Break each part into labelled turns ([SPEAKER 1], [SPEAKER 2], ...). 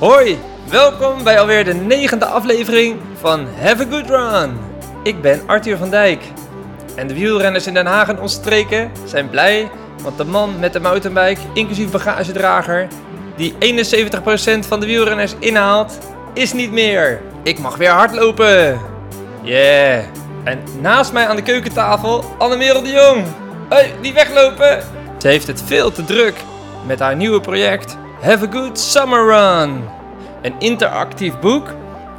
[SPEAKER 1] Hoi, welkom bij alweer de negende aflevering van Have a Good Run. Ik ben Arthur van Dijk. En de wielrenners in Den Haag en omstreken zijn blij, want de man met de mountainbike, inclusief bagagedrager, die 71% van de wielrenners inhaalt, is niet meer. Ik mag weer hardlopen. Yeah. En naast mij aan de keukentafel, Annemerel de Jong. Hoi, die weglopen. Ze heeft het veel te druk met haar nieuwe project Have a Good Summer Run. Een interactief boek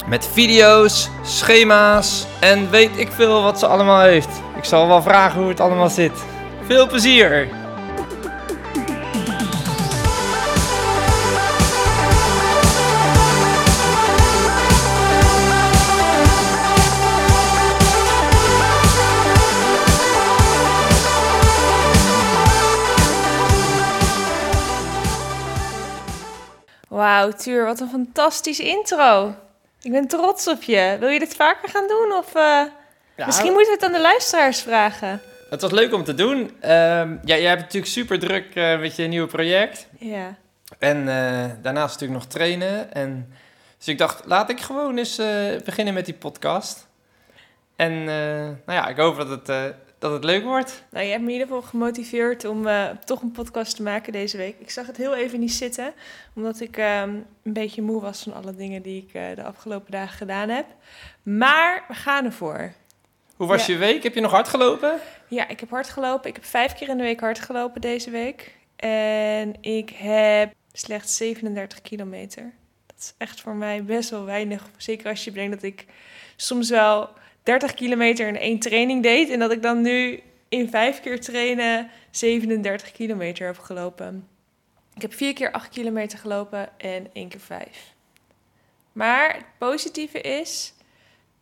[SPEAKER 1] met video's, schema's en weet ik veel wat ze allemaal heeft. Ik zal wel vragen hoe het allemaal zit. Veel plezier!
[SPEAKER 2] Wauw, Tuur, wat een fantastische intro. Ik ben trots op je. Wil je dit vaker gaan doen? Of eh,
[SPEAKER 1] Ja,
[SPEAKER 2] misschien moeten we het aan de luisteraars vragen.
[SPEAKER 1] Het was leuk om te doen. Ehm, ja, jij hebt natuurlijk super druk eh, met je nieuwe project.
[SPEAKER 2] Ja.
[SPEAKER 1] En eh, daarnaast natuurlijk nog trainen. En, dus ik dacht, laat ik gewoon eens beginnen met die podcast. En nou ja, ik hoop dat het, dat het leuk wordt.
[SPEAKER 2] Nou, je hebt me in ieder geval gemotiveerd om eh, toch een podcast te maken deze week. Ik zag het heel even niet zitten, omdat ik ehm, een beetje moe was van alle dingen die ik eh, de afgelopen dagen gedaan heb. Maar we gaan ervoor.
[SPEAKER 1] Hoe was
[SPEAKER 2] Ja.
[SPEAKER 1] je week? Heb je nog hard gelopen?
[SPEAKER 2] Ja, ik heb hard gelopen. Ik heb vijf keer in de week hard gelopen deze week. En ik heb slechts 37 kilometer. Dat is echt voor mij best wel weinig. Zeker als je bedenkt dat ik soms wel 30 kilometer in één training deed. En dat ik dan nu in vijf keer trainen 37 kilometer heb gelopen. Ik heb vier keer 8 kilometer gelopen en één keer vijf. Maar het positieve is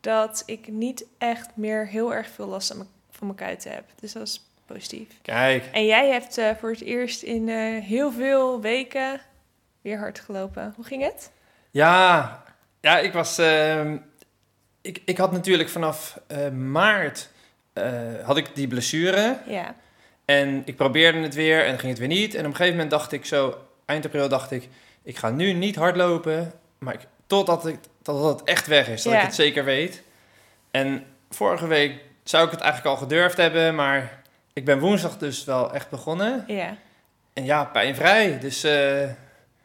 [SPEAKER 2] dat ik niet echt meer heel erg veel last van mijn kuiten heb. Dus dat is positief.
[SPEAKER 1] Kijk,
[SPEAKER 2] En jij hebt eh, voor het eerst in eh, heel veel weken weer hard gelopen. Hoe ging het?
[SPEAKER 1] ja, ja ik was... ehm, ik, ik had natuurlijk vanaf eh, maart eh, had ik die blessure.
[SPEAKER 2] Ja.
[SPEAKER 1] En ik probeerde het weer en dan ging het weer niet. En op een gegeven moment dacht ik zo, eind april dacht ik, ik ga nu niet hardlopen, maar ik, totdat ik, totdat het echt weg is, dat
[SPEAKER 2] Ja.
[SPEAKER 1] ik het zeker weet. En vorige week zou ik het eigenlijk al gedurfd hebben, maar ik ben woensdag dus wel echt begonnen.
[SPEAKER 2] Ja.
[SPEAKER 1] En ja, pijnvrij. Dus, eh,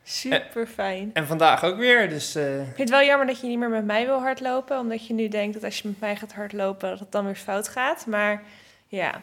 [SPEAKER 2] Super fijn.
[SPEAKER 1] en vandaag ook weer. Dus eh,
[SPEAKER 2] Ik vind het wel jammer dat je niet meer met mij wil hardlopen. Omdat je nu denkt dat als je met mij gaat hardlopen, dat het dan weer fout gaat. Maar ja,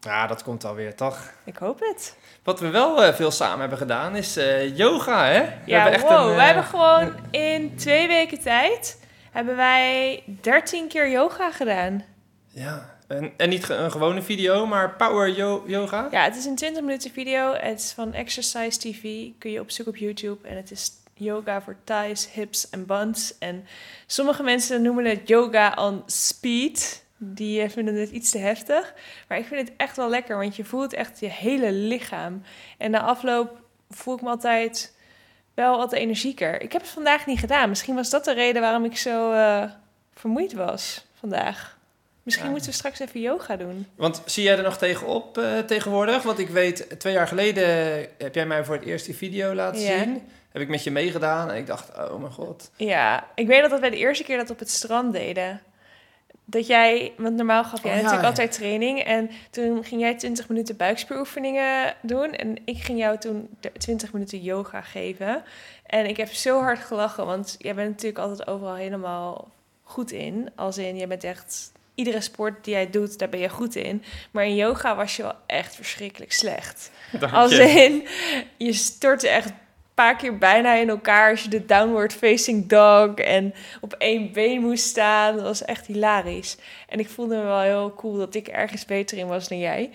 [SPEAKER 1] ja, dat komt alweer, toch?
[SPEAKER 2] ik hoop het.
[SPEAKER 1] Wat we wel eh, veel samen hebben gedaan is eh, yoga, hè? We
[SPEAKER 2] Ja,
[SPEAKER 1] hebben echt
[SPEAKER 2] wow.
[SPEAKER 1] een,
[SPEAKER 2] we hebben gewoon in twee weken tijd... hebben wij 13 keer yoga gedaan.
[SPEAKER 1] Ja, en, en niet een gewone video, maar power yo- yoga.
[SPEAKER 2] Ja, het is een 20 minuten video. Het is van Exercise TV. Kun je opzoeken op YouTube. En het is yoga voor thighs, hips en buns. En sommige mensen noemen het yoga on speed. Die eh, vinden het iets te heftig. Maar ik vind het echt wel lekker, want je voelt echt je hele lichaam. En na afloop voel ik me altijd wel wat energieker. Ik heb het vandaag niet gedaan. Misschien was dat de reden waarom ik zo eh, vermoeid was vandaag. Misschien
[SPEAKER 1] Ja.
[SPEAKER 2] moeten we straks even yoga doen.
[SPEAKER 1] Want zie jij er nog tegenop eh, tegenwoordig? Want ik weet, twee jaar geleden heb jij mij voor het eerst die video laten
[SPEAKER 2] Ja.
[SPEAKER 1] zien. Heb ik met je meegedaan en ik dacht, oh mijn god.
[SPEAKER 2] Ja, ik weet dat dat wij de eerste keer dat op het strand deden. Dat jij, want normaal gaf jij
[SPEAKER 1] Oh, ja.
[SPEAKER 2] natuurlijk altijd training. En toen ging jij 20 minuten buikspieroefeningen doen. En ik ging jou toen de 20 minuten yoga geven. En ik heb zo hard gelachen, want jij bent natuurlijk altijd overal helemaal goed in. Als in, jij bent echt, iedere sport die jij doet, daar ben je goed in. Maar in yoga was je wel echt verschrikkelijk slecht.
[SPEAKER 1] Dank
[SPEAKER 2] Als
[SPEAKER 1] je.
[SPEAKER 2] in, je stortte echt een paar keer bijna in elkaar als je de downward facing dog en op één been moest staan. Dat was echt hilarisch. En ik voelde me wel heel cool dat ik ergens beter in was dan jij.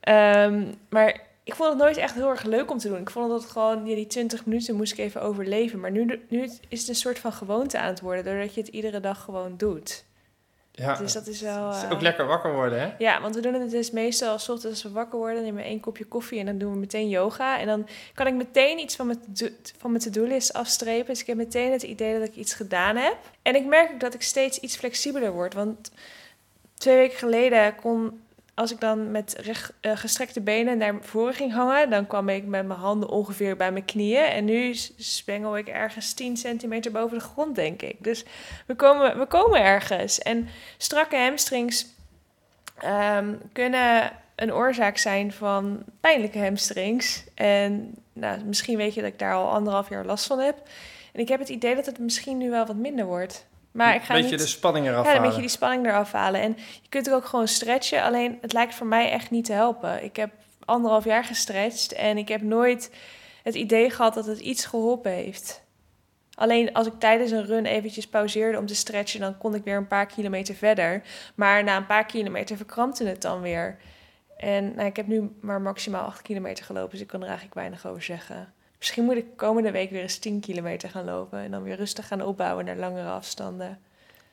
[SPEAKER 2] Ehm, maar ik vond het nooit echt heel erg leuk om te doen. Ik vond dat het gewoon, ja, die 20 minuten moest ik even overleven. Maar nu, nu is het een soort van gewoonte aan het worden, doordat je het iedere dag gewoon doet.
[SPEAKER 1] Ja,
[SPEAKER 2] Dus dat is wel...
[SPEAKER 1] het is
[SPEAKER 2] eh,
[SPEAKER 1] ook lekker wakker worden, hè?
[SPEAKER 2] ja, want we doen het dus meestal als ochtends als we wakker worden, nemen we één kopje koffie en dan doen we meteen yoga. En dan kan ik meteen iets van mijn, van mijn to-do-list afstrepen. Dus ik heb meteen het idee dat ik iets gedaan heb. En ik merk ook dat ik steeds iets flexibeler word. Want twee weken geleden kon als ik dan met recht, eh, gestrekte benen naar voren ging hangen, dan kwam ik met mijn handen ongeveer bij mijn knieën. En nu spengel ik ergens 10 centimeter boven de grond, denk ik. Dus we komen, we komen ergens. En strakke hamstrings ehm, kunnen een oorzaak zijn van pijnlijke hamstrings. En nou, misschien weet je dat ik daar al anderhalf jaar last van heb. En ik heb het idee dat het misschien nu wel wat minder wordt. Maar ik ga
[SPEAKER 1] Beetje
[SPEAKER 2] niet...
[SPEAKER 1] de spanning eraf
[SPEAKER 2] Ja, dan moet
[SPEAKER 1] halen.
[SPEAKER 2] je die spanning eraf halen. En je kunt er ook gewoon stretchen. Alleen het lijkt voor mij echt niet te helpen. Ik heb anderhalf jaar gestretched en ik heb nooit het idee gehad dat het iets geholpen heeft. Alleen als ik tijdens een run eventjes pauzeerde om te stretchen, dan kon ik weer een paar kilometer verder. Maar na een paar kilometer verkrampte het dan weer. En nou, ik heb nu maar maximaal 8 kilometer gelopen, dus ik kan er eigenlijk weinig over zeggen. Misschien moet ik komende week weer eens 10 kilometer gaan lopen en dan weer rustig gaan opbouwen naar langere afstanden.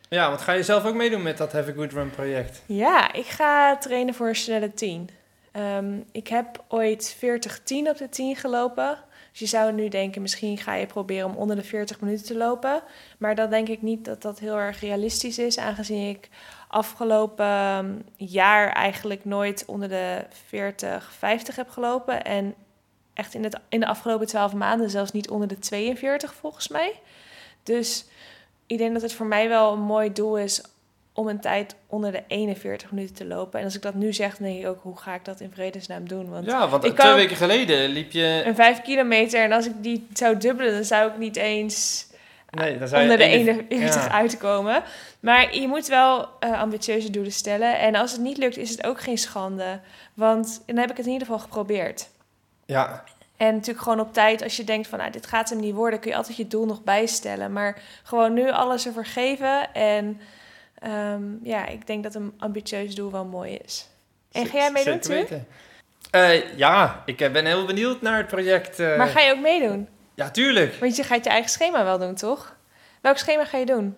[SPEAKER 1] Ja, want ga je zelf ook meedoen met dat Have a Good Run project?
[SPEAKER 2] Ja, ik ga trainen voor een snelle 10. Ehm, ik heb ooit 40-10 op de 10 gelopen. Dus je zou nu denken, misschien ga je proberen om onder de 40 minuten te lopen. Maar dan denk ik niet dat dat heel erg realistisch is, aangezien ik afgelopen ehm, jaar eigenlijk nooit onder de 40, 50 heb gelopen. En echt in, het, in de afgelopen 12 maanden zelfs niet onder de 42 volgens mij. Dus ik denk dat het voor mij wel een mooi doel is om een tijd onder de 41 minuten te lopen. En als ik dat nu zeg, dan denk ik ook, hoe ga ik dat in vredesnaam doen? Want
[SPEAKER 1] Ja, want
[SPEAKER 2] ik
[SPEAKER 1] twee weken geleden liep je...
[SPEAKER 2] een 5 kilometer, en als ik die zou dubbelen, dan zou ik niet eens
[SPEAKER 1] Nee, dan zou je
[SPEAKER 2] onder de
[SPEAKER 1] ene-
[SPEAKER 2] 41
[SPEAKER 1] ja.
[SPEAKER 2] uitkomen. Maar je moet wel eh, ambitieuze doelen stellen. En als het niet lukt, is het ook geen schande. Want dan heb ik het in ieder geval geprobeerd.
[SPEAKER 1] Ja,
[SPEAKER 2] En natuurlijk gewoon op tijd, als je denkt van nou, dit gaat hem niet worden, kun je altijd je doel nog bijstellen. Maar gewoon nu alles ervoor geven. En ehm, ja, ik denk dat een ambitieus doel wel mooi is. En ga jij meedoen, Tuur?
[SPEAKER 1] weten. Eh, ja, ik eh, ben heel benieuwd naar het project. eh.
[SPEAKER 2] Maar ga je ook meedoen?
[SPEAKER 1] Ja, tuurlijk.
[SPEAKER 2] Want je gaat je eigen schema wel doen, toch? Welk schema ga je doen?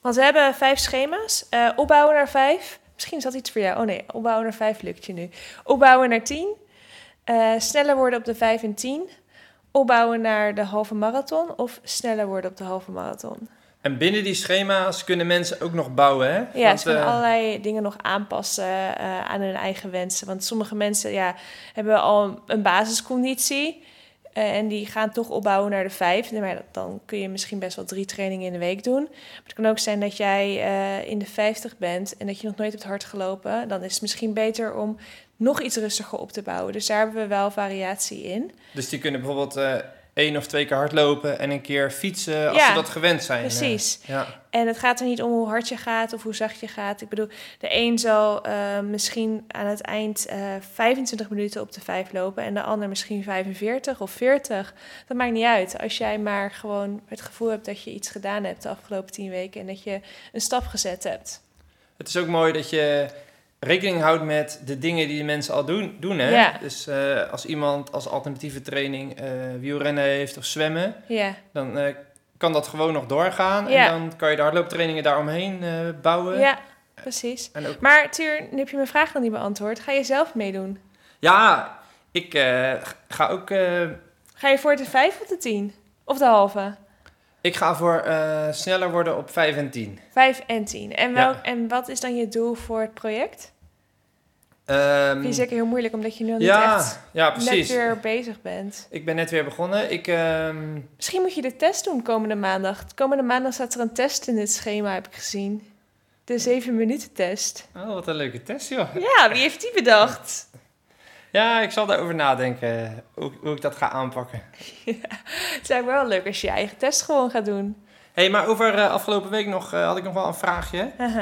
[SPEAKER 2] Want we hebben vijf schema's. Opbouwen naar vijf. Misschien is dat iets voor jou. Oh nee, opbouwen naar vijf lukt je nu. Opbouwen naar tien. Eh, sneller worden op de vijf en tien. Opbouwen naar de halve marathon. Of sneller worden op de halve marathon.
[SPEAKER 1] En binnen die schema's kunnen mensen ook nog bouwen, hè?
[SPEAKER 2] Ja,
[SPEAKER 1] Want,
[SPEAKER 2] ze kunnen
[SPEAKER 1] eh,
[SPEAKER 2] allerlei dingen nog aanpassen eh, aan hun eigen wensen. Want sommige mensen ja, hebben al een basisconditie. en die gaan toch opbouwen naar de vijf. Nee, Maar dan kun je misschien best wel drie trainingen in de week doen. Maar het kan ook zijn dat jij in de 50 bent en dat je nog nooit hebt hard gelopen. Dan is het misschien beter om nog iets rustiger op te bouwen. Dus daar hebben we wel variatie in.
[SPEAKER 1] Dus die kunnen bijvoorbeeld eh één of twee keer hardlopen en een keer fietsen als
[SPEAKER 2] Ja,
[SPEAKER 1] ze dat gewend zijn. eh.
[SPEAKER 2] precies.
[SPEAKER 1] ja.
[SPEAKER 2] En het gaat er niet om hoe hard je gaat of hoe zacht je gaat. Ik bedoel, de een zal eh, misschien aan het eind eh 25 minuten op de 5 lopen en de ander misschien 45 of 40. Dat maakt niet uit. Als jij maar gewoon het gevoel hebt dat je iets gedaan hebt de afgelopen 10 weken en dat je een stap gezet hebt.
[SPEAKER 1] Het is ook mooi dat je rekening houdt met de dingen die de mensen al doen. doen hè?
[SPEAKER 2] Ja.
[SPEAKER 1] Dus eh, als iemand als alternatieve training eh, wielrennen heeft of zwemmen,
[SPEAKER 2] Ja,
[SPEAKER 1] dan eh, kan dat gewoon nog doorgaan.
[SPEAKER 2] Ja.
[SPEAKER 1] En dan kan je de hardlooptrainingen daaromheen bouwen.
[SPEAKER 2] ja precies.
[SPEAKER 1] Ook,
[SPEAKER 2] Maar Tuur, nu heb je mijn vraag nog niet beantwoord. Ga je zelf meedoen?
[SPEAKER 1] ja, ik ga ook...
[SPEAKER 2] Ga je voor de 5 of de 10? Of de halve?
[SPEAKER 1] Ik ga voor eh, sneller worden op 5 en 10.
[SPEAKER 2] 5 en 10. En,
[SPEAKER 1] Ja.
[SPEAKER 2] welk, en wat is dan je doel voor het project?
[SPEAKER 1] Ehm,
[SPEAKER 2] Vind je zeker heel moeilijk omdat je nu niet echt
[SPEAKER 1] ja,
[SPEAKER 2] net
[SPEAKER 1] precies.
[SPEAKER 2] weer bezig bent.
[SPEAKER 1] Ik ben net weer begonnen. Ik, ehm,
[SPEAKER 2] Misschien moet je de test doen komende maandag. Komende maandag staat er een test in het schema, heb ik gezien. De 7 minuten test.
[SPEAKER 1] Oh, wat een leuke test, joh.
[SPEAKER 2] Ja, wie heeft die bedacht?
[SPEAKER 1] Ja, ik zal daarover nadenken hoe, hoe ik dat ga aanpakken.
[SPEAKER 2] Het lijkt me wel leuk als je je eigen test gewoon gaat doen.
[SPEAKER 1] Hé, hey, maar over eh, afgelopen week nog, eh, had ik nog wel een vraagje. Eh,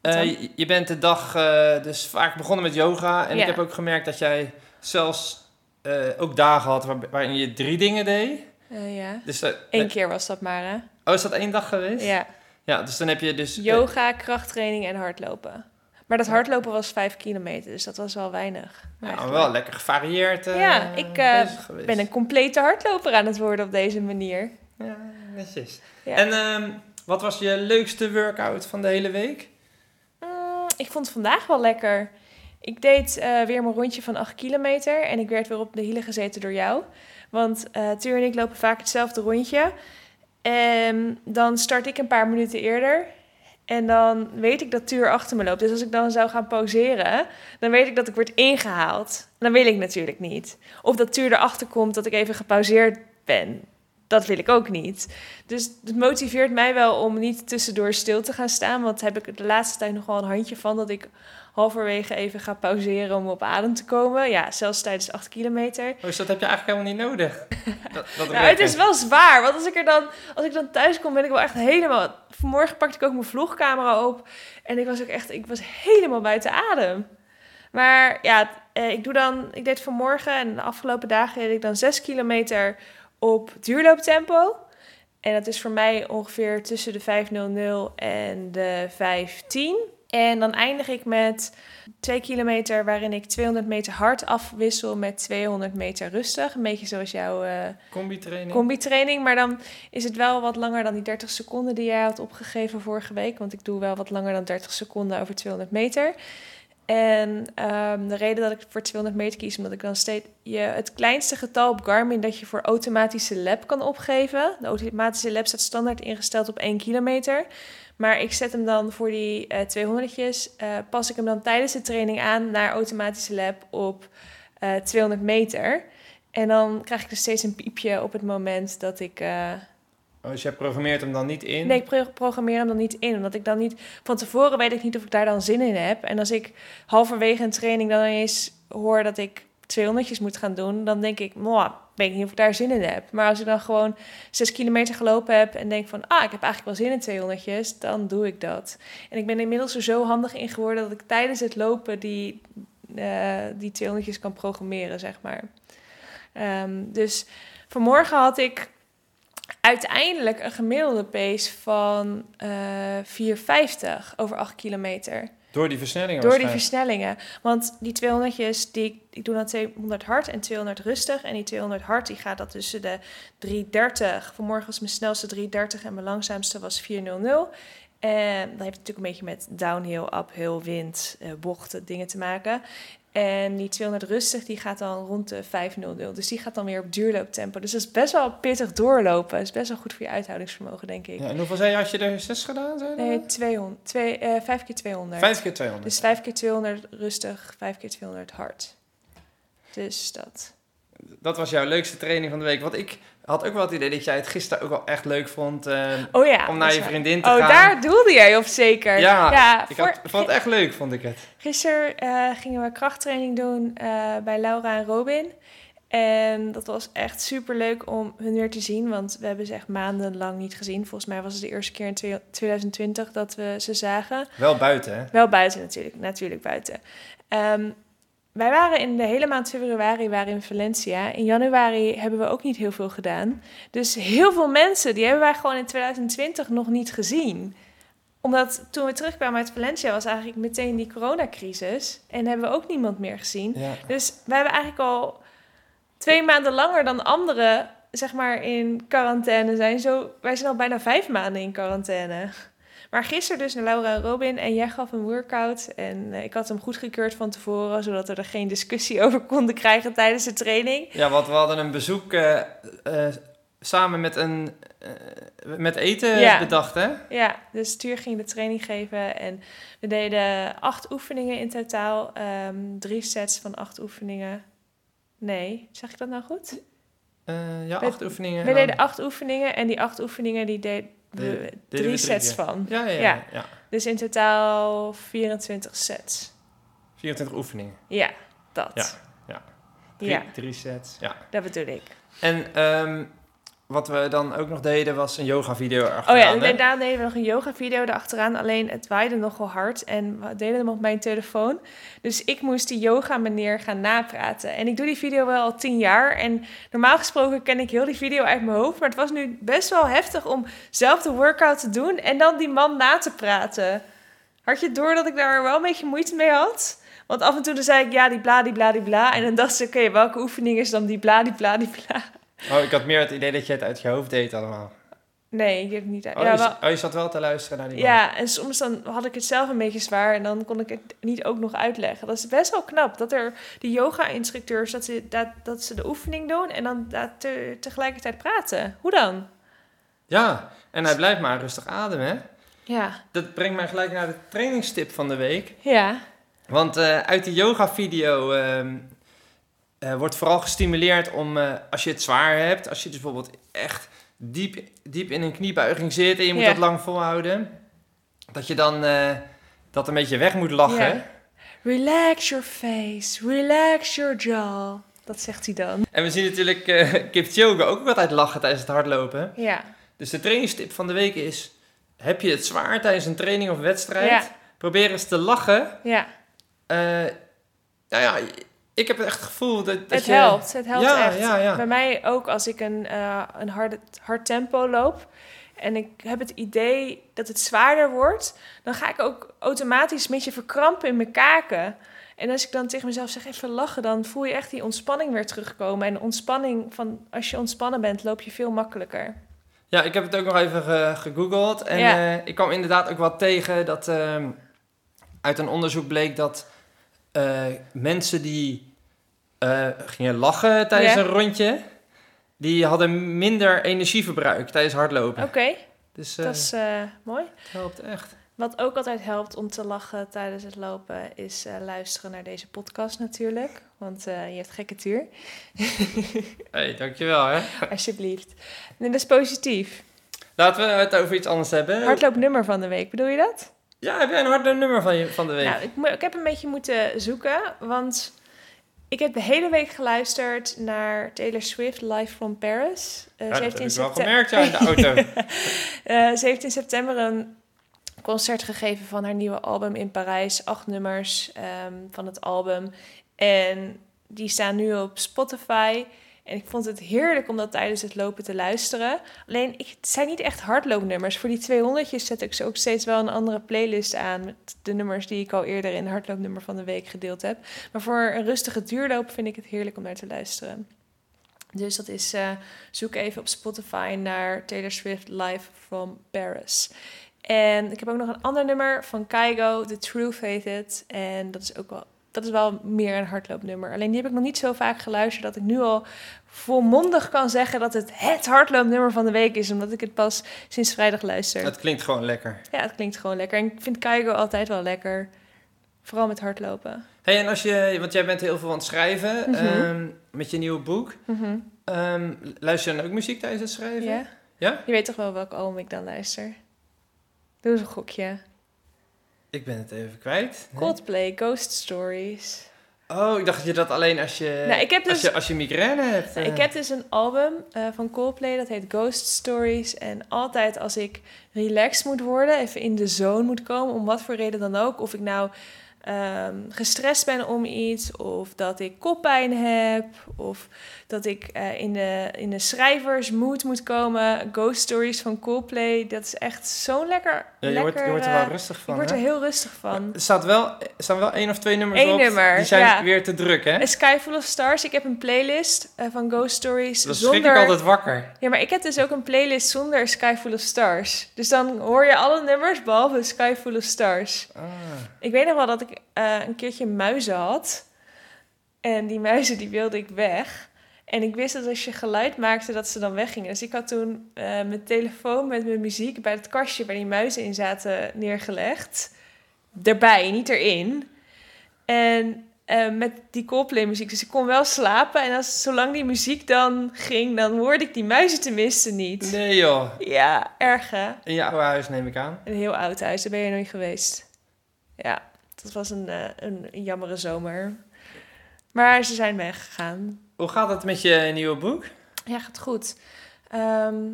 [SPEAKER 2] dan?
[SPEAKER 1] je, je bent de dag eh, dus vaak begonnen met yoga. En
[SPEAKER 2] Ja.
[SPEAKER 1] ik heb ook gemerkt dat jij zelfs eh, ook dagen had waar, waarin je drie dingen deed.
[SPEAKER 2] Eh, ja.
[SPEAKER 1] Dus, eh,
[SPEAKER 2] Eén keer was dat maar, hè?
[SPEAKER 1] Oh, is dat één dag geweest?
[SPEAKER 2] Ja.
[SPEAKER 1] Ja, dus dan heb je dus... eh,
[SPEAKER 2] Yoga, krachttraining en hardlopen. Maar dat hardlopen was 5 kilometer, dus dat was wel weinig.
[SPEAKER 1] ja, wel lekker gevarieerd eh,
[SPEAKER 2] Ja, ik, eh. Ik ben een complete hardloper aan het worden op deze manier.
[SPEAKER 1] Ja.
[SPEAKER 2] Ja.
[SPEAKER 1] En ehm, wat was je leukste workout van de hele week?
[SPEAKER 2] Mm, ik vond het vandaag wel lekker. Ik deed eh, weer mijn rondje van 8 kilometer en ik werd weer op de hielen gezeten door jou. Want eh Tuur en ik lopen vaak hetzelfde rondje. En dan start ik een paar minuten eerder. En dan weet ik dat Tuur achter me loopt. Dus als ik dan zou gaan pauzeren, dan weet ik dat ik word ingehaald. Dan wil ik natuurlijk niet. Of dat Tuur erachter komt dat ik even gepauzeerd ben. Dat wil ik ook niet. Dus het motiveert mij wel om niet tussendoor stil te gaan staan. Want heb ik de laatste tijd nog wel een handje van. Dat ik halverwege even ga pauzeren om op adem te komen. Ja, zelfs tijdens 8 kilometer.
[SPEAKER 1] Oh, dus dat heb je eigenlijk helemaal niet nodig. Dat, dat
[SPEAKER 2] Nou, het is wel zwaar, want als ik er dan, als ik dan thuis kom, ben ik wel echt helemaal. Vanmorgen pakte ik ook mijn vlogcamera op en ik was ook echt, ik was helemaal buiten adem. Maar ja, eh, ik doe dan, ik deed vanmorgen en de afgelopen dagen deed ik dan 6 kilometer op duurlooptempo. En dat is voor mij ongeveer tussen de 500 en de 510. En dan eindig ik met 2 kilometer waarin ik 200 meter hard afwissel met 200 meter rustig. Een beetje zoals jouw eh,
[SPEAKER 1] Combi-training.
[SPEAKER 2] combi-training. Maar dan is het wel wat langer dan die 30 seconden die jij had opgegeven vorige week. Want ik doe wel wat langer dan 30 seconden over 200 meter. En ehm, de reden dat ik voor 200 meter kies, omdat ik dan steeds je, het kleinste getal op Garmin dat je voor automatische lap kan opgeven. De automatische lap staat standaard ingesteld op 1 kilometer. Maar ik zet hem dan voor die eh 200'tjes, eh, pas ik hem dan tijdens de training aan naar automatische lap op eh 200 meter. En dan krijg ik dus steeds een piepje op het moment dat ik... eh,
[SPEAKER 1] Oh, dus jij programmeert hem dan niet in?
[SPEAKER 2] Nee, ik pro- programmeer hem dan niet in. Omdat ik dan niet... Van tevoren weet ik niet of ik daar dan zin in heb. En als ik halverwege een training dan eens hoor dat ik 200'tjes moet gaan doen... dan denk ik, moah, weet ik niet of ik daar zin in heb. Maar als ik dan gewoon 6 kilometer gelopen heb... en denk van, ah, ik heb eigenlijk wel zin in 200'tjes... dan doe ik dat. En ik ben inmiddels er zo handig in geworden... dat ik tijdens het lopen die, eh die 200'tjes kan programmeren, zeg maar. Ehm, dus vanmorgen had ik uiteindelijk een gemiddelde pace van eh 4,50 over 8 kilometer.
[SPEAKER 1] Door die versnellingen
[SPEAKER 2] Door die versnellingen. Want die 200'tjes, die, ik- ik doe dan 200 hard en 200 rustig. En die 200 hard, die gaat dat tussen de 330. Vanmorgen was mijn snelste 330 en mijn langzaamste was 400. En dat heeft natuurlijk een beetje met downhill, uphill, wind, eh, bochten, dingen te maken. En die 200 rustig, die gaat dan rond de 500. Dus die gaat dan weer op duurlooptempo. Dus dat is best wel pittig doorlopen. Dat is best wel goed voor je uithoudingsvermogen, denk ik.
[SPEAKER 1] Ja, en hoeveel zei je, had je er zes gedaan? Zei?
[SPEAKER 2] Nee, 200, twee, eh, 5 keer 200.
[SPEAKER 1] Vijf keer 200.
[SPEAKER 2] Dus 5 keer 200 rustig, 5 keer 200 hard. Dus dat.
[SPEAKER 1] Dat was jouw leukste training van de week. Want ik had ook wel het idee dat jij het gisteren ook wel echt leuk vond eh,
[SPEAKER 2] Oh ja.
[SPEAKER 1] om naar je
[SPEAKER 2] waar.
[SPEAKER 1] vriendin te
[SPEAKER 2] Oh,
[SPEAKER 1] gaan.
[SPEAKER 2] daar doelde jij op zeker.
[SPEAKER 1] Ja, ik
[SPEAKER 2] voor,
[SPEAKER 1] had, vond het echt leuk, vond ik het.
[SPEAKER 2] Gisteren eh, gingen we krachttraining doen eh, bij Laura en Robin. En dat was echt super leuk om hun weer te zien, want we hebben ze echt maandenlang niet gezien. Volgens mij was het de eerste keer in twee- 2020 dat we ze zagen.
[SPEAKER 1] Wel buiten, hè?
[SPEAKER 2] Wel buiten natuurlijk, natuurlijk buiten. Ehm, wij waren in de hele maand februari waren in Valencia. In januari hebben we ook niet heel veel gedaan. Dus heel veel mensen, die hebben wij gewoon in 2020 nog niet gezien. Omdat toen we terugkwamen uit Valencia was eigenlijk meteen die coronacrisis. En hebben we ook niemand meer gezien.
[SPEAKER 1] Ja.
[SPEAKER 2] Dus wij hebben eigenlijk al twee maanden langer dan anderen, zeg maar, in quarantaine zijn. Zo, wij zijn al bijna vijf maanden in quarantaine. Maar gisteren dus naar Laura en Robin en jij gaf een workout. En eh, ik had hem goedgekeurd van tevoren, zodat we er geen discussie over konden krijgen tijdens de training.
[SPEAKER 1] Ja, want we hadden een bezoek eh, eh, samen met, een, met eten
[SPEAKER 2] Ja.
[SPEAKER 1] bedacht, hè?
[SPEAKER 2] Ja, dus Stuur ging de training geven en we deden acht oefeningen in totaal. Ehm, drie sets van acht oefeningen. Nee, zeg ik dat nou goed?
[SPEAKER 1] Ja,
[SPEAKER 2] We-
[SPEAKER 1] acht oefeningen.
[SPEAKER 2] We deden acht oefeningen en die acht oefeningen die deden
[SPEAKER 1] De-
[SPEAKER 2] drie sets van.
[SPEAKER 1] Ja, ja, ja.
[SPEAKER 2] Ja. Dus in totaal 24 sets.
[SPEAKER 1] 24 oefeningen.
[SPEAKER 2] Ja, dat.
[SPEAKER 1] Ja, ja. Drie,
[SPEAKER 2] Ja.
[SPEAKER 1] drie sets. Ja.
[SPEAKER 2] Dat bedoel ik.
[SPEAKER 1] En ehm, wat we dan ook nog deden was een yoga video
[SPEAKER 2] Oh ja, en daarna deden we nog een yoga video erachteraan. Alleen het waaide nogal hard en we deden hem op mijn telefoon. Dus ik moest die yoga meneer gaan napraten. En ik doe die video wel al tien jaar. En normaal gesproken ken ik heel die video uit mijn hoofd. Maar het was nu best wel heftig om zelf de workout te doen en dan die man na te praten. Had je door dat ik daar wel een beetje moeite mee had? Want af en toe dan zei ik ja, die bla, die bla, die bla. En dan dacht ze, oké, welke oefening is dan die bla, die bla, die bla?
[SPEAKER 1] Oh, ik had meer het idee dat je het uit je hoofd deed allemaal.
[SPEAKER 2] Nee, ik heb het niet uit.
[SPEAKER 1] Oh,
[SPEAKER 2] ja, wel-
[SPEAKER 1] oh, je zat wel te luisteren naar die man.
[SPEAKER 2] Ja, en soms dan had ik het zelf een beetje zwaar en dan kon ik het niet ook nog uitleggen. Dat is best wel knap dat er die yoga-instructeurs dat ze, dat, dat ze de oefening doen en dan dat te- tegelijkertijd praten. Hoe dan?
[SPEAKER 1] Ja, en hij blijft maar rustig ademen, hè?
[SPEAKER 2] Ja.
[SPEAKER 1] Dat brengt mij gelijk naar de trainingstip van de week.
[SPEAKER 2] Ja.
[SPEAKER 1] Want eh, uit die yoga-video ehm, eh, wordt vooral gestimuleerd om, eh, als je het zwaar hebt, als je dus bijvoorbeeld echt diep, diep in een kniebuiging zit en je moet
[SPEAKER 2] Ja.
[SPEAKER 1] dat lang volhouden, dat je dan eh, dat een beetje weg moet lachen.
[SPEAKER 2] Ja. Relax your face, relax your jaw. Dat zegt hij dan.
[SPEAKER 1] En we zien natuurlijk eh Kipchoge ook altijd lachen tijdens het hardlopen.
[SPEAKER 2] Ja.
[SPEAKER 1] Dus de trainingstip van de week is, heb je het zwaar tijdens een training of wedstrijd?
[SPEAKER 2] Ja.
[SPEAKER 1] Probeer eens te lachen.
[SPEAKER 2] Ja.
[SPEAKER 1] Nou ja, ik heb echt het gevoel dat, dat
[SPEAKER 2] Het
[SPEAKER 1] je...
[SPEAKER 2] helpt. Het helpt
[SPEAKER 1] Ja,
[SPEAKER 2] echt.
[SPEAKER 1] ja, ja.
[SPEAKER 2] Bij mij ook als ik een, eh, een hard, hard tempo loop. En ik heb het idee dat het zwaarder wordt. Dan ga ik ook automatisch een beetje verkrampen in mijn kaken. En als ik dan tegen mezelf zeg even lachen. Dan voel je echt die ontspanning weer terugkomen. En ontspanning van als je ontspannen bent loop je veel makkelijker.
[SPEAKER 1] Ja, ik heb het ook nog even ge- gegoogeld. En
[SPEAKER 2] Ja.
[SPEAKER 1] eh, ik kwam inderdaad ook wat tegen dat ehm, uit een onderzoek bleek dat eh, mensen die eh, gingen lachen tijdens een rondje, die hadden minder energieverbruik tijdens hardlopen.
[SPEAKER 2] Oké,
[SPEAKER 1] Dus eh,
[SPEAKER 2] dat is mooi.
[SPEAKER 1] het helpt echt.
[SPEAKER 2] Wat ook altijd helpt om te lachen tijdens het lopen is luisteren naar deze podcast natuurlijk. Want eh, je hebt gekke tuur.
[SPEAKER 1] hey, dankjewel hè.
[SPEAKER 2] Alsjeblieft. En dat is positief.
[SPEAKER 1] Laten we het over iets anders hebben.
[SPEAKER 2] Hardloopnummer van de week, bedoel je dat?
[SPEAKER 1] Ja, heb jij een harde nummer van, je, van de week?
[SPEAKER 2] Nou, ik, ik heb een beetje moeten zoeken, want ik heb de hele week geluisterd naar Taylor Swift live from Paris. Eh,
[SPEAKER 1] ja, dat heb ik wel gemerkt ja, in de auto.
[SPEAKER 2] Eh, 17 september een concert gegeven van haar nieuwe album in Parijs. Acht nummers ehm, van het album. En die staan nu op Spotify. En ik vond het heerlijk om dat tijdens het lopen te luisteren. Alleen, ik, het zijn niet echt hardloopnummers. Voor die 200 zet ik ze ook steeds wel een andere playlist aan. Met de nummers die ik al eerder in hardloopnummer van de week gedeeld heb. Maar voor een rustige duurloop vind ik het heerlijk om naar te luisteren. Dus dat is, eh, zoek even op Spotify naar Taylor Swift Live from Paris. En ik heb ook nog een ander nummer van Kaigo, The True Faith It. En dat is ook wel, dat is wel meer een hardloopnummer. Alleen die heb ik nog niet zo vaak geluisterd dat ik nu al volmondig kan zeggen dat het het hardloopnummer van de week is. Omdat ik het pas sinds vrijdag luister.
[SPEAKER 1] Het klinkt gewoon lekker.
[SPEAKER 2] Ja, het klinkt gewoon lekker. En ik vind Kaigo altijd wel lekker. Vooral met hardlopen.
[SPEAKER 1] hey, en als je, want jij bent heel veel aan het schrijven
[SPEAKER 2] Mhm.
[SPEAKER 1] ehm, met je nieuwe boek.
[SPEAKER 2] Mhm.
[SPEAKER 1] Ehm, luister je dan ook muziek tijdens het schrijven?
[SPEAKER 2] Ja?
[SPEAKER 1] Ja?
[SPEAKER 2] Je weet toch wel welk album ik dan luister? Doe eens een gokje.
[SPEAKER 1] Ik ben het even kwijt. Nee?
[SPEAKER 2] Coldplay, Ghost Stories.
[SPEAKER 1] Oh, ik dacht dat je dat alleen als je,
[SPEAKER 2] Nou, ik heb
[SPEAKER 1] als
[SPEAKER 2] dus-
[SPEAKER 1] je, als je migraine hebt.
[SPEAKER 2] Nou,
[SPEAKER 1] eh.
[SPEAKER 2] ik heb dus een album eh, van Coldplay, dat heet Ghost Stories. En altijd als ik relaxed moet worden, even in de zone moet komen, om wat voor reden dan ook. Of ik nou ehm, gestrest ben om iets, of dat ik koppijn heb, of dat ik eh, in, de, in de schrijversmood moet komen. Ghost Stories van Coldplay, dat is echt zo'n lekker,
[SPEAKER 1] ja, je,
[SPEAKER 2] lekker...
[SPEAKER 1] wordt, je wordt er
[SPEAKER 2] eh,
[SPEAKER 1] wel rustig
[SPEAKER 2] ik
[SPEAKER 1] van.
[SPEAKER 2] word
[SPEAKER 1] hè?
[SPEAKER 2] er heel rustig van.
[SPEAKER 1] Er staat wel, er staan wel één of twee nummers
[SPEAKER 2] Eén
[SPEAKER 1] op.
[SPEAKER 2] nummer,
[SPEAKER 1] Die zijn
[SPEAKER 2] ja.
[SPEAKER 1] weer te druk, hè?
[SPEAKER 2] A Sky Full of Stars. Ik heb een playlist eh, van Ghost Stories
[SPEAKER 1] schrik
[SPEAKER 2] zonder...
[SPEAKER 1] ik altijd wakker.
[SPEAKER 2] Ja, maar ik heb dus ook een playlist zonder A Sky Full of Stars. Dus dan hoor je alle nummers behalve A Sky Full of Stars.
[SPEAKER 1] Ah.
[SPEAKER 2] Ik weet nog wel dat ik eh, een keertje muizen had. En die muizen die wilde ik weg. En ik wist dat als je geluid maakte dat ze dan weggingen. Dus ik had toen eh, mijn telefoon met mijn muziek bij het kastje waar die muizen in zaten neergelegd. Erbij, niet erin. En eh, met die Coldplay muziek. Dus ik kon wel slapen. En als, zolang die muziek dan ging, dan hoorde ik die muizen tenminste niet.
[SPEAKER 1] Nee joh.
[SPEAKER 2] Ja, erg hè?
[SPEAKER 1] In je oude huis neem ik aan.
[SPEAKER 2] Een heel oud huis, daar ben je nooit geweest. Ja, dat was een, eh, een, een jammere zomer. Maar ze zijn weggegaan.
[SPEAKER 1] Hoe gaat het met je nieuwe boek?
[SPEAKER 2] Ja, gaat goed. Ehm,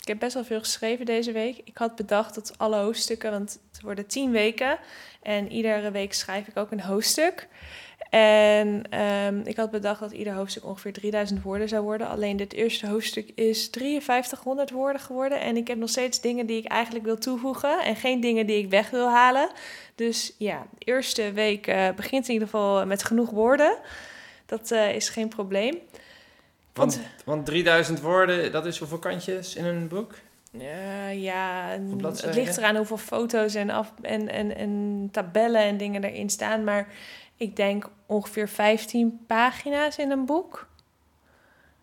[SPEAKER 2] ik heb best wel veel geschreven deze week. Ik had bedacht dat alle hoofdstukken, want het worden tien weken. En iedere week schrijf ik ook een hoofdstuk. En ehm, ik had bedacht dat ieder hoofdstuk ongeveer 3000 woorden zou worden. Alleen dit eerste hoofdstuk is 5300 woorden geworden. En ik heb nog steeds dingen die ik eigenlijk wil toevoegen. En geen dingen die ik weg wil halen. Dus ja, de eerste week eh, begint in ieder geval met genoeg woorden. Dat eh, is geen probleem.
[SPEAKER 1] Want, want 3000 woorden, dat is hoeveel kantjes in een boek?
[SPEAKER 2] Eh, ja, het ligt eraan hoeveel foto's en, af, en, en, en tabellen en dingen erin staan. Maar ik denk ongeveer 15 pagina's in een boek.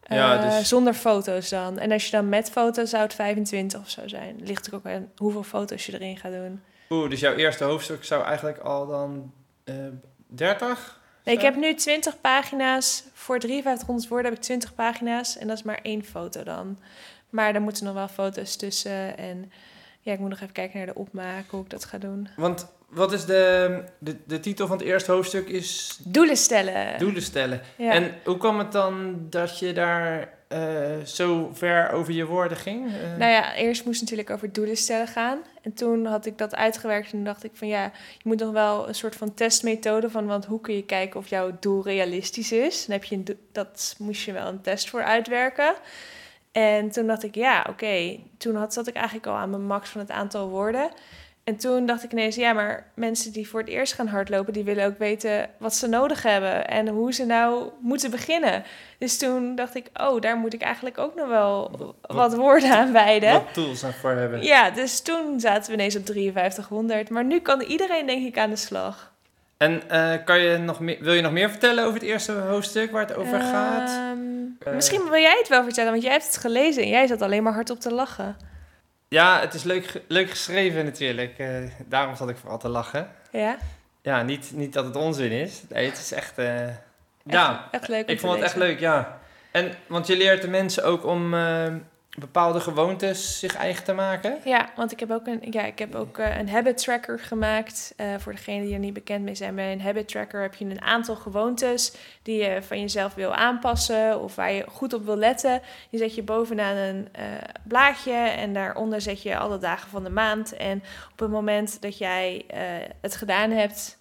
[SPEAKER 1] Ja, dus-
[SPEAKER 2] Zonder foto's dan. En als je dan met foto's zou het 25 of zo zijn. Ligt er ook aan hoeveel foto's je erin gaat doen.
[SPEAKER 1] Oeh, dus jouw eerste hoofdstuk zou eigenlijk al dan eh 30?
[SPEAKER 2] Nee, ik heb nu 20 pagina's. Voor 5300 woorden heb ik 20 pagina's. En dat is maar één foto dan. Maar er moeten nog wel foto's tussen. En ja, ik moet nog even kijken naar de opmaak, hoe ik dat ga doen.
[SPEAKER 1] Want wat is de, de, de titel van het eerste hoofdstuk is
[SPEAKER 2] Doelen stellen.
[SPEAKER 1] doelen stellen.
[SPEAKER 2] Ja.
[SPEAKER 1] En hoe kwam het dan dat je daar eh, zo ver over je woorden ging? Eh,
[SPEAKER 2] Nou ja, eerst moest natuurlijk over doelen stellen gaan. En toen had ik dat uitgewerkt en dacht ik van ja, je moet nog wel een soort van testmethode van, want hoe kun je kijken of jouw doel realistisch is? Dan heb je een dat moest je wel een test voor uitwerken. En toen dacht ik ja, oké. Toen had, zat ik eigenlijk al aan mijn max van het aantal woorden. En toen dacht ik ineens, ja, maar mensen die voor het eerst gaan hardlopen, die willen ook weten wat ze nodig hebben en hoe ze nou moeten beginnen. Dus toen dacht ik, oh, daar moet ik eigenlijk ook nog wel
[SPEAKER 1] Wat-
[SPEAKER 2] wat woorden aan wijden.
[SPEAKER 1] Wat tools daarvoor hebben.
[SPEAKER 2] Ja, dus toen zaten we ineens op 5300. Maar nu kan iedereen denk ik aan de slag.
[SPEAKER 1] En eh, kan je nog meer, wil je nog meer vertellen over het eerste hoofdstuk waar het over gaat?
[SPEAKER 2] Ehm,
[SPEAKER 1] Eh.
[SPEAKER 2] misschien wil jij het wel vertellen, want jij hebt het gelezen en jij zat alleen maar hardop te lachen.
[SPEAKER 1] Ja, het is leuk, leuk geschreven natuurlijk. eh, daarom zat ik vooral te lachen.
[SPEAKER 2] Ja?
[SPEAKER 1] Ja, niet, niet dat het onzin is. Nee, het is echt... eh, ja,
[SPEAKER 2] Echt leuk
[SPEAKER 1] ik vond het echt leuk, ja. En, want je leert de mensen ook om eh, bepaalde gewoontes zich eigen te maken.
[SPEAKER 2] Ja, want ik heb ook een, ja, ik heb ook eh, een habit tracker gemaakt. Eh, voor degenen die er niet bekend mee zijn, bij een habit tracker heb je een aantal gewoontes die je van jezelf wil aanpassen of waar je goed op wil letten. Die zet je bovenaan een eh, blaadje en daaronder zet je alle dagen van de maand. En op het moment dat jij het gedaan hebt,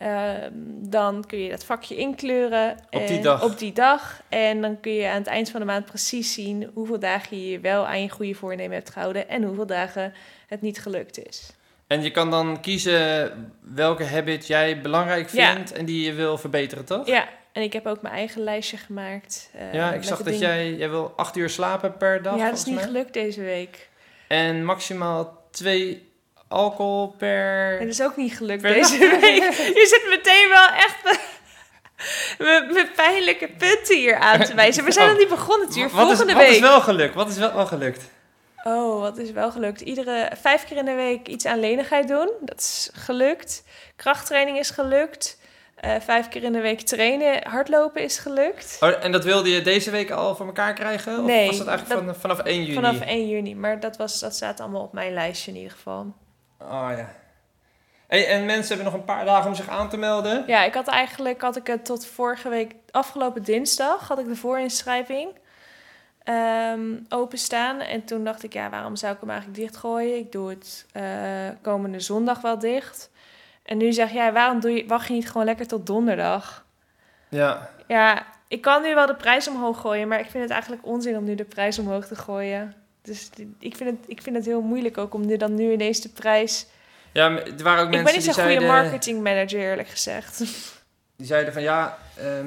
[SPEAKER 2] ehm, dan kun je dat vakje inkleuren.
[SPEAKER 1] Op die dag.
[SPEAKER 2] Op die dag. En dan kun je aan het eind van de maand precies zien hoeveel dagen je je wel aan je goede voornemen hebt gehouden en hoeveel dagen het niet gelukt is.
[SPEAKER 1] En je kan dan kiezen welke habit jij belangrijk
[SPEAKER 2] Ja.
[SPEAKER 1] vindt en die je wil verbeteren, toch?
[SPEAKER 2] Ja, en ik heb ook mijn eigen lijstje gemaakt. eh,
[SPEAKER 1] Ja, ik zag dat jij, jij wil acht uur slapen per dag,
[SPEAKER 2] Ja, dat is niet
[SPEAKER 1] mij.
[SPEAKER 2] gelukt deze week.
[SPEAKER 1] En maximaal twee alcohol per...
[SPEAKER 2] En dat is ook niet gelukt
[SPEAKER 1] Per
[SPEAKER 2] deze week. Je zit meteen wel echt met, met pijnlijke punten hier aan te wijzen. We zijn
[SPEAKER 1] Oh.
[SPEAKER 2] nog niet begonnen, het hier
[SPEAKER 1] wat, is,
[SPEAKER 2] volgende
[SPEAKER 1] wat
[SPEAKER 2] week.
[SPEAKER 1] is wel gelukt? Wat is wel, wel gelukt?
[SPEAKER 2] Oh, wat is wel gelukt? Iedere vijf keer in de week iets aan lenigheid doen. Dat is gelukt. Krachttraining is gelukt. Eh, vijf keer in de week trainen, hardlopen is gelukt.
[SPEAKER 1] Oh, en dat wilde je deze week al voor elkaar krijgen? Of
[SPEAKER 2] Nee,
[SPEAKER 1] was dat eigenlijk
[SPEAKER 2] dat-
[SPEAKER 1] van, vanaf 1 juni?
[SPEAKER 2] Vanaf 1 juni. Maar dat, was, dat staat allemaal op mijn lijstje in ieder geval.
[SPEAKER 1] Oh ja. En mensen hebben nog een paar dagen om zich aan te melden.
[SPEAKER 2] Ja, ik had eigenlijk had ik het tot vorige week, afgelopen dinsdag, had ik de voorinschrijving ehm openstaan. En toen dacht ik, ja, waarom zou ik hem eigenlijk dichtgooien? Ik doe het eh, komende zondag wel dicht. En nu zeg jij, waarom doe je, wacht je niet gewoon lekker tot donderdag?
[SPEAKER 1] Ja.
[SPEAKER 2] Ja, ik kan nu wel de prijs omhoog gooien, maar ik vind het eigenlijk onzin om nu de prijs omhoog te gooien. Dus die- ik vind, het, ik vind het heel moeilijk ook om nu dan nu ineens de prijs...
[SPEAKER 1] Ja, er waren ook
[SPEAKER 2] ik ben
[SPEAKER 1] mensen
[SPEAKER 2] niet
[SPEAKER 1] die
[SPEAKER 2] zo'n goede marketing manager, eerlijk gezegd.
[SPEAKER 1] die zeiden van ja, ehm,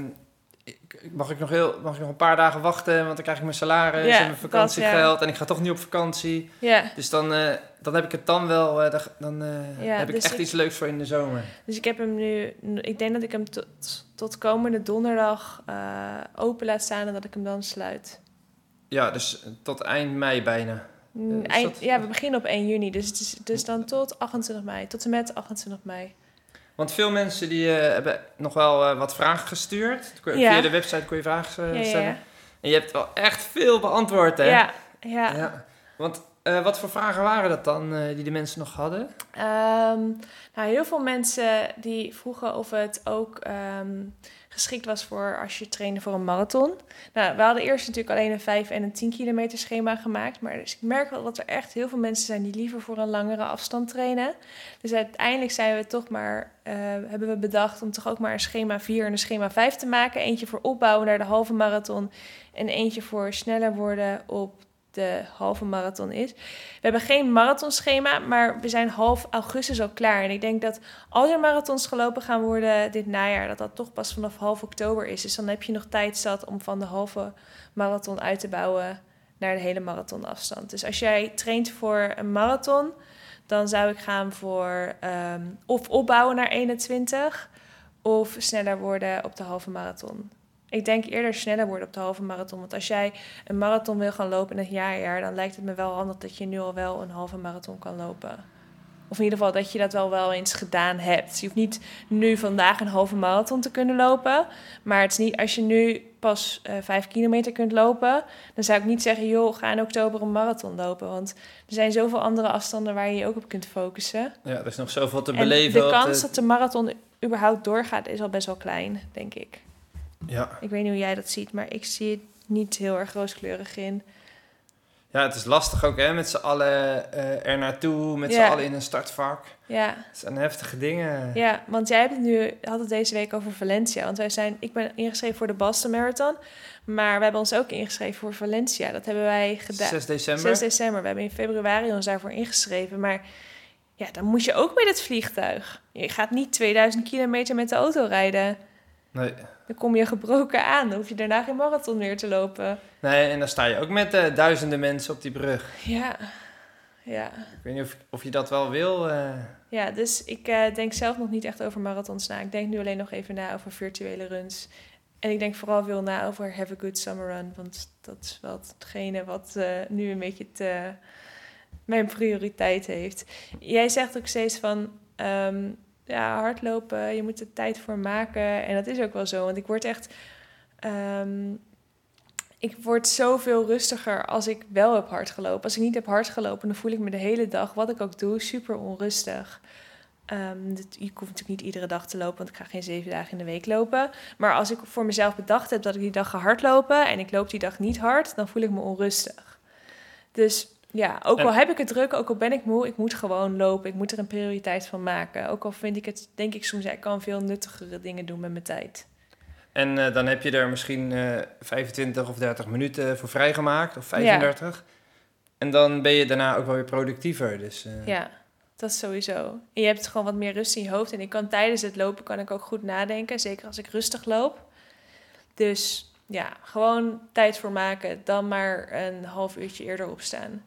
[SPEAKER 1] mag, ik nog heel, mag ik nog een paar dagen wachten, want dan krijg ik mijn salaris
[SPEAKER 2] Ja,
[SPEAKER 1] en mijn vakantiegeld en ik ga toch niet op vakantie.
[SPEAKER 2] ja.
[SPEAKER 1] Dus dan, eh, dan heb ik het dan wel, eh, dan, eh, heb ik
[SPEAKER 2] dus
[SPEAKER 1] echt
[SPEAKER 2] ik-
[SPEAKER 1] iets leuks voor in de zomer.
[SPEAKER 2] Dus ik heb hem nu, ik denk dat ik hem tot, tot komende donderdag open laat staan en dat ik hem dan sluit.
[SPEAKER 1] Ja, dus tot eind mei bijna.
[SPEAKER 2] Mm, Eind,
[SPEAKER 1] dat-
[SPEAKER 2] Ja, we beginnen op 1 juni, dus is dus dan tot 28 mei, tot en met 28 mei.
[SPEAKER 1] Want veel mensen die eh, hebben nog wel eh, wat vragen gestuurd.
[SPEAKER 2] Ja.
[SPEAKER 1] Via de website kon je vragen eh,
[SPEAKER 2] Ja, ja,
[SPEAKER 1] stellen.
[SPEAKER 2] ja.
[SPEAKER 1] En je hebt wel echt veel beantwoord, hè?
[SPEAKER 2] Ja, ja.
[SPEAKER 1] Ja. Want eh, wat voor vragen waren dat dan eh, die de mensen nog hadden?
[SPEAKER 2] Ehm, nou, heel veel mensen die vroegen of het ook ehm, geschikt was voor als je trainde voor een marathon. Nou, we hadden eerst natuurlijk alleen een 5 en een 10 kilometer schema gemaakt. Maar dus ik merk wel dat er echt heel veel mensen zijn die liever voor een langere afstand trainen. Dus uiteindelijk zijn we toch maar, eh, hebben we bedacht om toch ook maar een schema 4 en een schema 5 te maken. Eentje voor opbouwen naar de halve marathon en eentje voor sneller worden op de halve marathon is. We hebben geen marathonschema, maar we zijn half augustus al klaar. En ik denk dat als er marathons gelopen gaan worden dit najaar, dat dat toch pas vanaf half oktober is. Dus dan heb je nog tijd zat om van de halve marathon uit te bouwen naar de hele marathonafstand. Dus als jij traint voor een marathon, dan zou ik gaan voor ehm, of opbouwen naar 21 of sneller worden op de halve marathon. Ik denk eerder sneller worden op de halve marathon. Want als jij een marathon wil gaan lopen in het jaarjaar, dan lijkt het me wel handig dat je nu al wel een halve marathon kan lopen. Of in ieder geval dat je dat wel wel eens gedaan hebt. Je hoeft niet nu vandaag een halve marathon te kunnen lopen. Maar het is niet als je nu pas uh, vijf kilometer kunt lopen. Dan zou ik niet zeggen, joh, ga in oktober een marathon lopen. Want er zijn zoveel andere afstanden waar je je ook op kunt focussen.
[SPEAKER 1] Ja, er is nog zoveel te
[SPEAKER 2] En
[SPEAKER 1] beleven.
[SPEAKER 2] de kans dat de marathon überhaupt doorgaat is al best wel klein, denk ik.
[SPEAKER 1] Ja.
[SPEAKER 2] Ik weet niet hoe jij dat ziet, maar ik zie het niet heel erg rooskleurig in.
[SPEAKER 1] ja, het is lastig ook hè, met z'n allen eh, er naartoe, met
[SPEAKER 2] Ja.
[SPEAKER 1] z'n allen in een startvak.
[SPEAKER 2] Ja,
[SPEAKER 1] Het zijn heftige dingen.
[SPEAKER 2] ja want jij hebt het nu, had het deze week over Valencia. Want wij zijn, ik ben ingeschreven voor de Boston Marathon. Maar we hebben ons ook ingeschreven voor Valencia. Dat hebben wij gedaan.
[SPEAKER 1] 6 december.
[SPEAKER 2] 6 december. We hebben in februari ons daarvoor ingeschreven. Maar ja, dan moet je ook met het vliegtuig. Je gaat niet 2000 kilometer met de auto rijden.
[SPEAKER 1] Nee.
[SPEAKER 2] Dan kom je gebroken aan. Dan hoef je daarna geen marathon meer te lopen.
[SPEAKER 1] nee, en dan sta je ook met eh, duizenden mensen op die brug.
[SPEAKER 2] Ja, ja.
[SPEAKER 1] Ik weet niet of, of je dat wel wil. eh.
[SPEAKER 2] Ja, dus ik eh, denk zelf nog niet echt over marathons na. Ik denk nu alleen nog even na over virtuele runs. En ik denk vooral veel na over Have a Good Summer Run. Want dat is wel hetgene wat nu een beetje te, mijn prioriteit heeft. Jij zegt ook steeds van... ehm, ja, hardlopen, je moet er tijd voor maken. En dat is ook wel zo. Want ik word echt... ehm, ik word zoveel rustiger als ik wel heb hard gelopen. Als ik niet heb hard gelopen, dan voel ik me de hele dag, wat ik ook doe, super onrustig. Ehm, dit, ik hoef natuurlijk niet iedere dag te lopen, want ik ga geen zeven dagen in de week lopen. Maar als ik voor mezelf bedacht heb dat ik die dag ga hardlopen en ik loop die dag niet hard, dan voel ik me onrustig. Dus ja, ook al heb ik het druk, ook al ben ik moe, ik moet gewoon lopen. Ik moet er een prioriteit van maken. Ook al vind ik het, denk ik soms, ik kan veel nuttigere dingen doen met mijn tijd.
[SPEAKER 1] En eh, dan heb je er misschien eh 25 of 30 minuten voor vrijgemaakt, of 35. En dan ben je daarna ook wel weer productiever. Dus, eh,
[SPEAKER 2] Ja, dat is sowieso. En je hebt gewoon wat meer rust in je hoofd. En ik kan tijdens het lopen kan ik ook goed nadenken. Zeker als ik rustig loop. Dus ja, gewoon tijd voor maken. Dan maar een half uurtje eerder opstaan.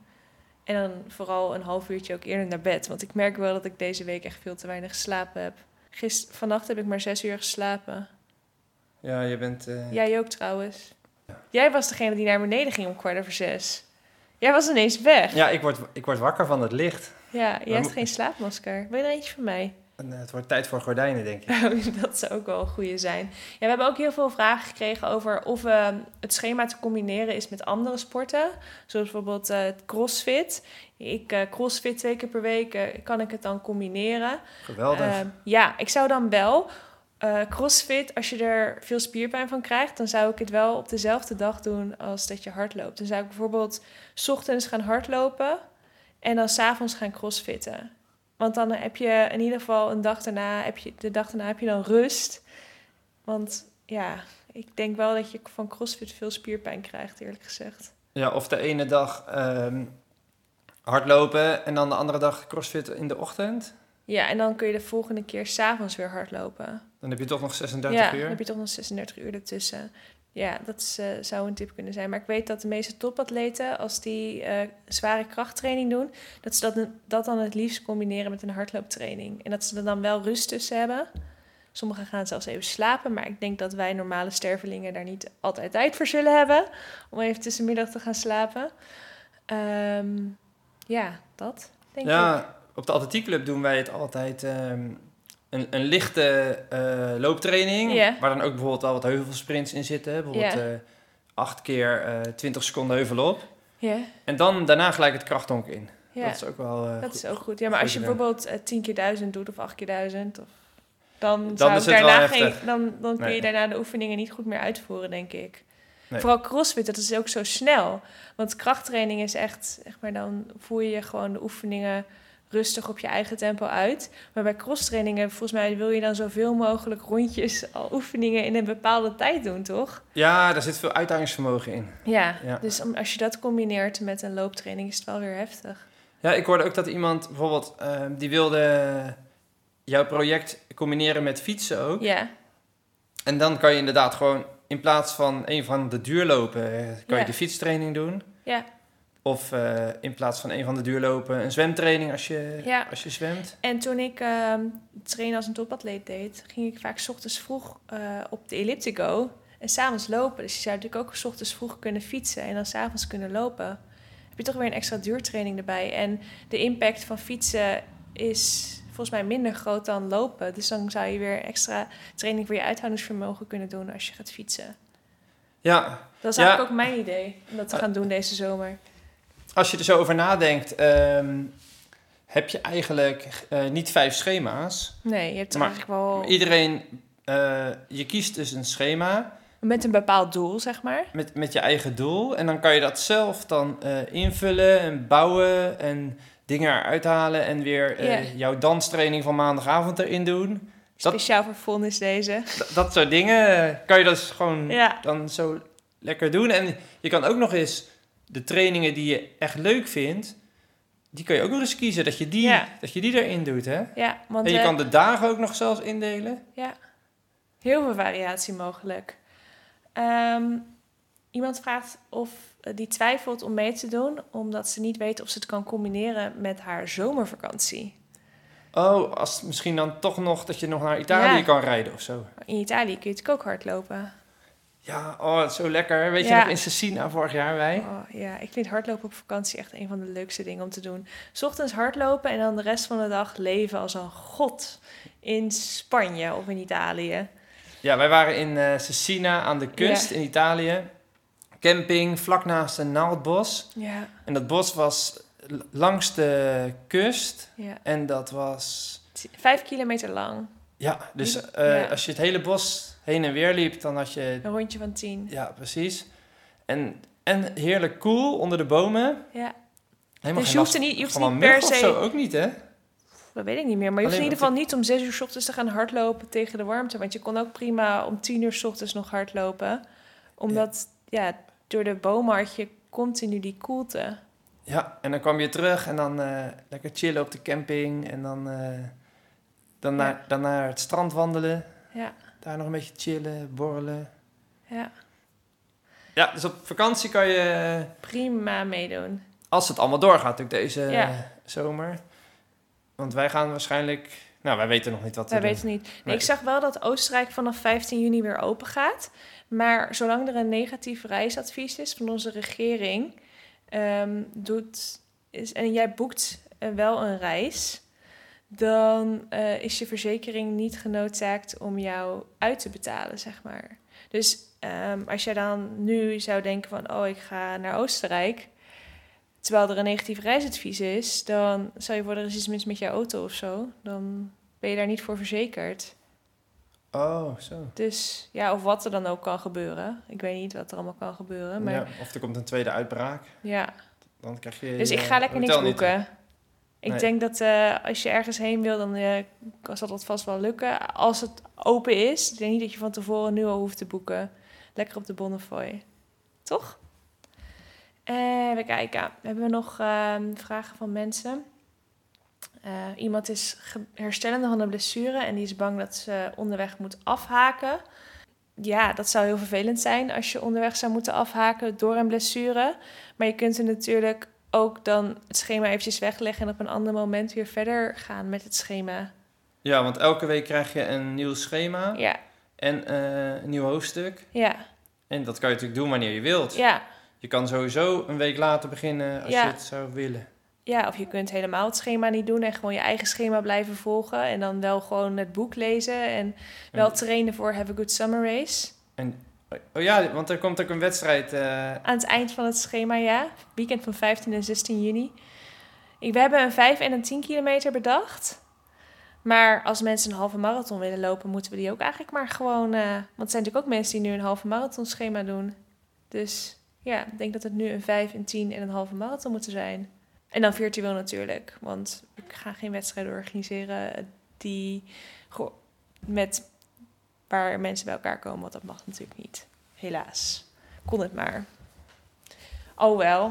[SPEAKER 2] En dan vooral een half uurtje ook eerder naar bed. Want ik merk wel dat ik deze week echt veel te weinig geslapen heb. Gister, vannacht heb ik maar zes uur geslapen.
[SPEAKER 1] ja, je bent... eh,
[SPEAKER 2] Jij ook trouwens. Jij was degene die naar beneden ging om kwart over zes. Jij was ineens weg.
[SPEAKER 1] ja, ik word, ik word wakker van het licht.
[SPEAKER 2] Ja, je
[SPEAKER 1] Maar
[SPEAKER 2] hebt geen slaapmasker. Wil je er eentje van mij?
[SPEAKER 1] Eh, het wordt tijd voor gordijnen, denk ik.
[SPEAKER 2] Oh, dat zou ook wel een goede zijn. Ja, we hebben ook heel veel vragen gekregen over of eh, het schema te combineren is met andere sporten. Zoals bijvoorbeeld het crossfit. Ik eh, crossfit twee keer per week, kan ik het dan combineren?
[SPEAKER 1] Geweldig.
[SPEAKER 2] Eh, ja, ik zou dan wel. crossfit, als je er veel spierpijn van krijgt, dan zou ik het wel op dezelfde dag doen als dat je hardloopt. Dan zou ik bijvoorbeeld 's ochtends gaan hardlopen en dan s'avonds gaan crossfitten. Want dan heb je in ieder geval een dag daarna, heb je, de dag daarna heb je dan rust. Want ja, ik denk wel dat je van crossfit veel spierpijn krijgt, eerlijk gezegd.
[SPEAKER 1] ja, of de ene dag ehm, hardlopen en dan de andere dag crossfit in de ochtend.
[SPEAKER 2] Ja, en dan kun je de volgende keer s'avonds weer hardlopen.
[SPEAKER 1] Dan heb je toch nog 36
[SPEAKER 2] ja,
[SPEAKER 1] uur.
[SPEAKER 2] dan heb je toch nog 36 uur ertussen. Ja, dat is, eh, zou een tip kunnen zijn. Maar ik weet dat de meeste topatleten, als die eh, zware krachttraining doen, dat ze dat, dat dan het liefst combineren met een hardlooptraining. En dat ze er dan wel rust tussen hebben. Sommigen gaan zelfs even slapen, maar ik denk dat wij normale stervelingen daar niet altijd tijd voor zullen hebben. Om even tussenmiddag te gaan slapen. Ehm, ja, dat denk ik.
[SPEAKER 1] Ja, op de atletiekclub doen wij het altijd ehm, een, een lichte eh, looptraining. Waar dan ook bijvoorbeeld wel wat heuvelsprints in zitten. Bijvoorbeeld eh, acht keer eh 20 seconden heuvel op. En dan daarna gelijk het krachtonk in. Dat is ook wel
[SPEAKER 2] Dat
[SPEAKER 1] goed.
[SPEAKER 2] is ook goed. Ja, maar als je bijvoorbeeld eh, 10 keer 1000 doet of 8 keer 1000, of, dan,
[SPEAKER 1] Dan
[SPEAKER 2] zou daarna geen, dan, dan kun
[SPEAKER 1] Nee.
[SPEAKER 2] je daarna de oefeningen niet goed meer uitvoeren, denk ik.
[SPEAKER 1] Nee.
[SPEAKER 2] Vooral crossfit, dat is ook zo snel. Want krachttraining is echt, zeg maar, dan voer je gewoon de oefeningen rustig op je eigen tempo uit. Maar bij crosstrainingen, volgens mij wil je dan zoveel mogelijk rondjes, al oefeningen in een bepaalde tijd doen, toch?
[SPEAKER 1] Ja, daar zit veel uithoudingsvermogen in.
[SPEAKER 2] Ja,
[SPEAKER 1] Ja.
[SPEAKER 2] dus als je dat combineert met een looptraining, is het wel weer heftig.
[SPEAKER 1] Ja, ik hoorde ook dat iemand bijvoorbeeld, ehm, die wilde jouw project combineren met fietsen ook.
[SPEAKER 2] Ja,
[SPEAKER 1] En dan kan je inderdaad gewoon in plaats van een van de duurlopen, eh, kan
[SPEAKER 2] Ja.
[SPEAKER 1] je de fietstraining doen.
[SPEAKER 2] ja.
[SPEAKER 1] Of eh, in plaats van een van de duurlopen een zwemtraining als je,
[SPEAKER 2] Ja.
[SPEAKER 1] als je zwemt.
[SPEAKER 2] En toen ik ehm trainen als een topatleet deed, ging ik vaak 's ochtends vroeg eh, op de elliptico. En s'avonds lopen. Dus je zou natuurlijk ook 's ochtends vroeg kunnen fietsen en dan s'avonds kunnen lopen. Heb je toch weer een extra duurtraining erbij. En de impact van fietsen is volgens mij minder groot dan lopen. Dus dan zou je weer extra training voor je uithoudingsvermogen kunnen doen als je gaat fietsen.
[SPEAKER 1] Ja,
[SPEAKER 2] Dat is
[SPEAKER 1] Ja.
[SPEAKER 2] eigenlijk ook mijn idee om dat te gaan doen deze zomer.
[SPEAKER 1] Als je er zo over nadenkt, ehm, heb je eigenlijk eh, niet vijf schema's.
[SPEAKER 2] Nee, je hebt
[SPEAKER 1] Maar
[SPEAKER 2] eigenlijk wel
[SPEAKER 1] Iedereen, eh, je kiest dus een schema
[SPEAKER 2] met een bepaald doel, zeg maar.
[SPEAKER 1] met, met je eigen doel. En dan kan je dat zelf dan eh, invullen en bouwen en dingen eruit halen. En weer jouw danstraining van maandagavond erin doen. Dat-
[SPEAKER 2] Speciaal voor Von is deze.
[SPEAKER 1] Dat soort dingen kan je dus gewoon
[SPEAKER 2] Ja,
[SPEAKER 1] dan zo lekker doen. En je kan ook nog eens de trainingen die je echt leuk vindt, die kan je ook nog eens kiezen. Dat je die,
[SPEAKER 2] Ja.
[SPEAKER 1] dat je die erin doet, hè?
[SPEAKER 2] ja want
[SPEAKER 1] En je
[SPEAKER 2] eh,
[SPEAKER 1] kan de dagen ook nog zelfs indelen.
[SPEAKER 2] ja, heel veel variatie mogelijk. Ehm, iemand vraagt of eh, die twijfelt om mee te doen, omdat ze niet weet of ze het kan combineren met haar zomervakantie.
[SPEAKER 1] Oh, als misschien dan toch nog dat je nog naar Italië
[SPEAKER 2] Ja.
[SPEAKER 1] kan rijden of zo.
[SPEAKER 2] In Italië kun je natuurlijk ook hardlopen.
[SPEAKER 1] Ja, oh, het is zo lekker. Weet je nog in Cecina vorig jaar wij?
[SPEAKER 2] Oh, ja, ik vind hardlopen op vakantie echt een van de leukste dingen om te doen. 's ochtends hardlopen en dan de rest van de dag leven als een god in Spanje of in Italië.
[SPEAKER 1] Ja, wij waren in Cecina aan de kust
[SPEAKER 2] Ja.
[SPEAKER 1] in Italië. Camping vlak naast een naaldbos.
[SPEAKER 2] Ja,
[SPEAKER 1] En dat bos was langs de kust.
[SPEAKER 2] ja.
[SPEAKER 1] En dat was...
[SPEAKER 2] Vijf kilometer lang.
[SPEAKER 1] Ja, dus eh, als je het hele bos heen en weer liep, dan had je...
[SPEAKER 2] Een rondje van tien.
[SPEAKER 1] Ja, precies. En, en heerlijk cool onder de bomen.
[SPEAKER 2] Ja,
[SPEAKER 1] Helemaal
[SPEAKER 2] dus je hoeft, er niet, je hoeft niet per
[SPEAKER 1] of zo
[SPEAKER 2] se...
[SPEAKER 1] ook niet, hè?
[SPEAKER 2] Dat weet ik niet meer. Maar je hoeft in ieder geval niet om zes uur 's ochtends te gaan hardlopen tegen de warmte. Want je kon ook prima om tien uur 's ochtends nog hardlopen. Omdat, ja, door de bomen had je continu die koelte.
[SPEAKER 1] Ja, en dan kwam je terug en dan eh, lekker chillen op de camping. En dan, eh, dan,
[SPEAKER 2] Ja.
[SPEAKER 1] naar, dan naar het strand wandelen.
[SPEAKER 2] Ja,
[SPEAKER 1] Daar nog een beetje chillen, borrelen.
[SPEAKER 2] ja.
[SPEAKER 1] Ja, dus op vakantie kan je, eh,
[SPEAKER 2] Prima meedoen.
[SPEAKER 1] als het allemaal doorgaat natuurlijk deze
[SPEAKER 2] Ja.
[SPEAKER 1] eh, zomer. Want wij gaan waarschijnlijk... Nou, wij weten nog niet wat
[SPEAKER 2] Wij
[SPEAKER 1] we doen.
[SPEAKER 2] weten niet. Nee,
[SPEAKER 1] Nee.
[SPEAKER 2] Ik zag wel dat Oostenrijk vanaf 15 juni weer open gaat. Maar zolang er een negatief reisadvies is van onze regering, ehm, doet, is, en jij boekt eh, wel een reis, dan eh, is je verzekering niet genoodzaakt om jou uit te betalen, zeg maar. Dus ehm, als jij dan nu zou denken van, oh, ik ga naar Oostenrijk, terwijl er een negatief reisadvies is, dan zou je voor er is iets mis met je auto of zo, dan ben je daar niet voor verzekerd.
[SPEAKER 1] Oh, zo.
[SPEAKER 2] Dus ja, of wat er dan ook kan gebeuren. Ik weet niet wat er allemaal kan gebeuren, maar
[SPEAKER 1] Ja,
[SPEAKER 2] ja.
[SPEAKER 1] of er komt een tweede uitbraak. Dan krijg je
[SPEAKER 2] Dus ik ga lekker niks
[SPEAKER 1] niet.
[SPEAKER 2] Ik
[SPEAKER 1] Nee.
[SPEAKER 2] denk dat eh, als je ergens heen wil, dan eh, zal dat vast wel lukken. Als het open is, ik denk niet dat je van tevoren nu al hoeft te boeken. Lekker op de Bonnefoy. Toch? Eh, even kijken. Hebben we nog ehm, vragen van mensen? Iemand is herstellende van een blessure en die is bang dat ze onderweg moet afhaken. Ja, dat zou heel vervelend zijn als je onderweg zou moeten afhaken door een blessure. Maar je kunt er natuurlijk ook dan het schema eventjes wegleggen en op een ander moment weer verder gaan met het schema.
[SPEAKER 1] Ja, want elke week krijg je een nieuw schema
[SPEAKER 2] Ja,
[SPEAKER 1] en eh, een nieuw hoofdstuk.
[SPEAKER 2] ja,
[SPEAKER 1] En dat kan je natuurlijk doen wanneer je wilt.
[SPEAKER 2] ja.
[SPEAKER 1] Je kan sowieso een week later beginnen als
[SPEAKER 2] Ja.
[SPEAKER 1] je het zou willen.
[SPEAKER 2] Ja, of je kunt helemaal het schema niet doen en gewoon je eigen schema blijven volgen. En dan wel gewoon het boek lezen en wel
[SPEAKER 1] En-
[SPEAKER 2] trainen voor Have a Good Summer Race.
[SPEAKER 1] Oh ja, want er komt ook een wedstrijd. eh,
[SPEAKER 2] Aan het eind van het schema, ja. Weekend van 15 en 16 juni. Ik, we hebben een 5 en een 10 kilometer bedacht. Maar als mensen een halve marathon willen lopen, moeten we die ook eigenlijk maar gewoon... eh, want er zijn natuurlijk ook mensen die nu een halve marathon schema doen. Dus ja, ik denk dat het nu een 5, een 10 en een halve marathon moeten zijn. En dan virtueel natuurlijk. Want ik ga geen wedstrijden organiseren die met waar mensen bij elkaar komen. Want dat mag natuurlijk niet. Helaas. Kon het maar. Oh wel.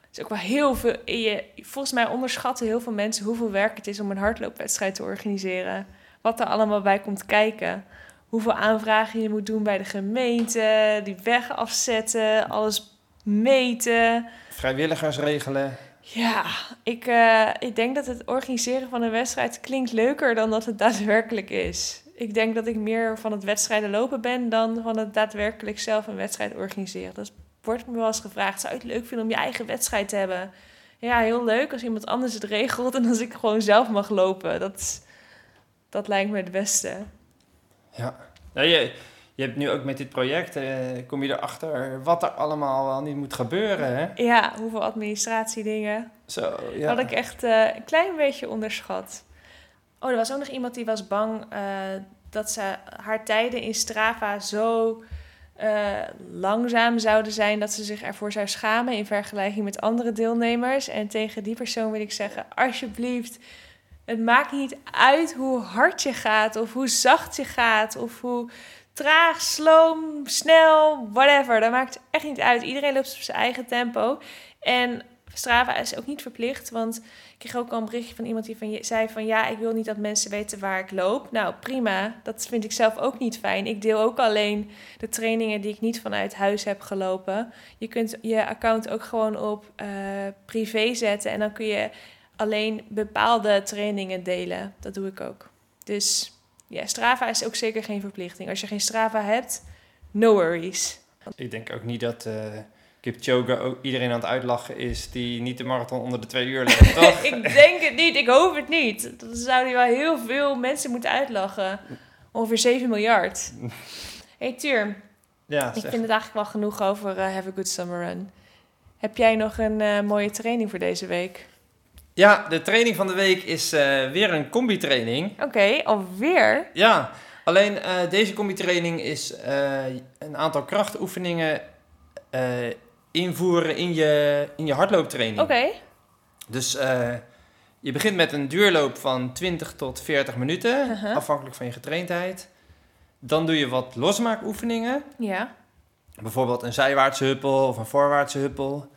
[SPEAKER 2] Het is ook wel heel veel. Je, volgens mij onderschatten heel veel mensen hoeveel werk het is om een hardloopwedstrijd te organiseren. Wat er allemaal bij komt kijken. Hoeveel aanvragen je moet doen bij de gemeente. Die weg afzetten. Alles meten.
[SPEAKER 1] vrijwilligers regelen.
[SPEAKER 2] Ja, ik, eh, ik denk dat het organiseren van een wedstrijd klinkt leuker dan dat het daadwerkelijk is. Ik denk dat ik meer van het wedstrijden lopen ben dan van het daadwerkelijk zelf een wedstrijd organiseren. Dat wordt me wel eens gevraagd. Zou je het leuk vinden om je eigen wedstrijd te hebben? Ja, heel leuk als iemand anders het regelt en als ik gewoon zelf mag lopen. Dat, dat lijkt me het beste.
[SPEAKER 1] Ja. ja je, je hebt nu ook met dit project, eh, kom je erachter wat er allemaal wel niet moet gebeuren, hè?
[SPEAKER 2] Ja, hoeveel administratiedingen.
[SPEAKER 1] Zo, ja.
[SPEAKER 2] Had ik echt eh, een klein beetje onderschat. Oh, er was ook nog iemand die was bang eh, dat ze haar tijden in Strava zo eh, langzaam zouden zijn dat ze zich ervoor zou schamen in vergelijking met andere deelnemers. En tegen die persoon wil ik zeggen: alsjeblieft, het maakt niet uit hoe hard je gaat, of hoe zacht je gaat, of hoe traag, sloom, snel, whatever. Dat maakt echt niet uit. Iedereen loopt op zijn eigen tempo. En Strava is ook niet verplicht, want ik kreeg ook al een berichtje van iemand die van, zei van ja, ik wil niet dat mensen weten waar ik loop. Nou, prima. Dat vind ik zelf ook niet fijn. Ik deel ook alleen de trainingen die ik niet vanuit huis heb gelopen. Je kunt je account ook gewoon op uh, privé zetten en dan kun je alleen bepaalde trainingen delen. Dat doe ik ook. Dus ja, Strava is ook zeker geen verplichting. Als je geen Strava hebt, no worries.
[SPEAKER 1] Ik denk ook niet dat... Uh Kipchoge ook iedereen aan het uitlachen is die niet de marathon onder de twee uur loopt, toch?
[SPEAKER 2] ik denk het niet, ik hoop het niet. Dan zou hij wel heel veel mensen moeten uitlachen. Ongeveer 7 miljard. hey, Tuur.
[SPEAKER 1] Ja,
[SPEAKER 2] ik vind het eigenlijk wel genoeg over uh, Have a Good Summer Run. Heb jij nog een uh, mooie training voor deze week?
[SPEAKER 1] Ja, de training van de week is uh, weer een combi-training.
[SPEAKER 2] Oké, okay, alweer?
[SPEAKER 1] Ja, alleen deze combi-training is een aantal krachtoefeningen invoeren in je, in je hardlooptraining.
[SPEAKER 2] Oké.
[SPEAKER 1] Dus uh, je begint met een duurloop van 20 tot 40 minuten, uh -huh. afhankelijk van je getraindheid. Dan doe je wat losmaakoefeningen.
[SPEAKER 2] Ja.
[SPEAKER 1] Bijvoorbeeld een zijwaartse huppel of een voorwaartse huppel.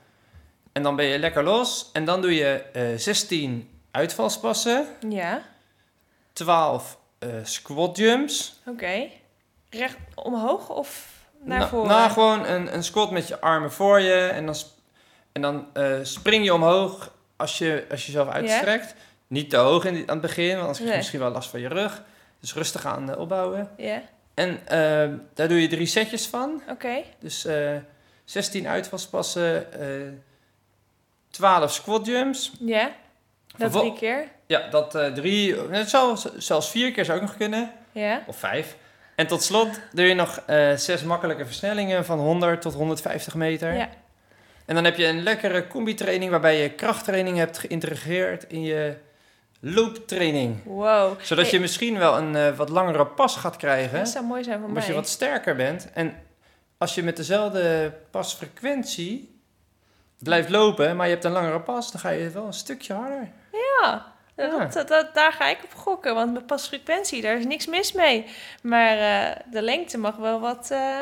[SPEAKER 1] En dan ben je lekker los. En dan doe je uh, 16 uitvalspassen.
[SPEAKER 2] Ja.
[SPEAKER 1] 12 uh, squat jumps.
[SPEAKER 2] Oké. Okay. Recht omhoog of naar
[SPEAKER 1] nou,
[SPEAKER 2] voren?
[SPEAKER 1] Nou, gewoon een, een squat met je armen voor je. En dan, en dan uh, spring je omhoog als je, als je jezelf uitstrekt. Yeah. Niet te hoog in, aan het begin, want anders krijg je misschien wel last van je rug. Dus rustig aan uh, opbouwen.
[SPEAKER 2] Yeah.
[SPEAKER 1] En uh, daar doe je drie setjes van.
[SPEAKER 2] Oké. Okay.
[SPEAKER 1] Dus 16 uitvalspassen, 12 squat jumps.
[SPEAKER 2] Ja, yeah. dat drie keer?
[SPEAKER 1] Ja, dat drie, net zo, zelfs vier keer zou ook nog kunnen.
[SPEAKER 2] Ja.
[SPEAKER 1] Of vijf. En tot slot doe je nog uh, zes makkelijke versnellingen van 100 tot 150 meter.
[SPEAKER 2] Ja.
[SPEAKER 1] En dan heb je een lekkere combi-training waarbij je krachttraining hebt geïntegreerd in je looptraining.
[SPEAKER 2] Wow.
[SPEAKER 1] Zodat
[SPEAKER 2] hey.
[SPEAKER 1] je misschien wel een uh, wat langere pas gaat krijgen.
[SPEAKER 2] Dat zou mooi zijn voor mij.
[SPEAKER 1] je wat sterker bent. En als je met dezelfde pasfrequentie blijft lopen, maar je hebt een langere pas, dan ga je wel een stukje harder.
[SPEAKER 2] Ja, ja. Dat, dat, daar ga ik op gokken, want met pasfrequentie, daar is niks mis mee. Maar uh, de lengte mag wel wat... Uh,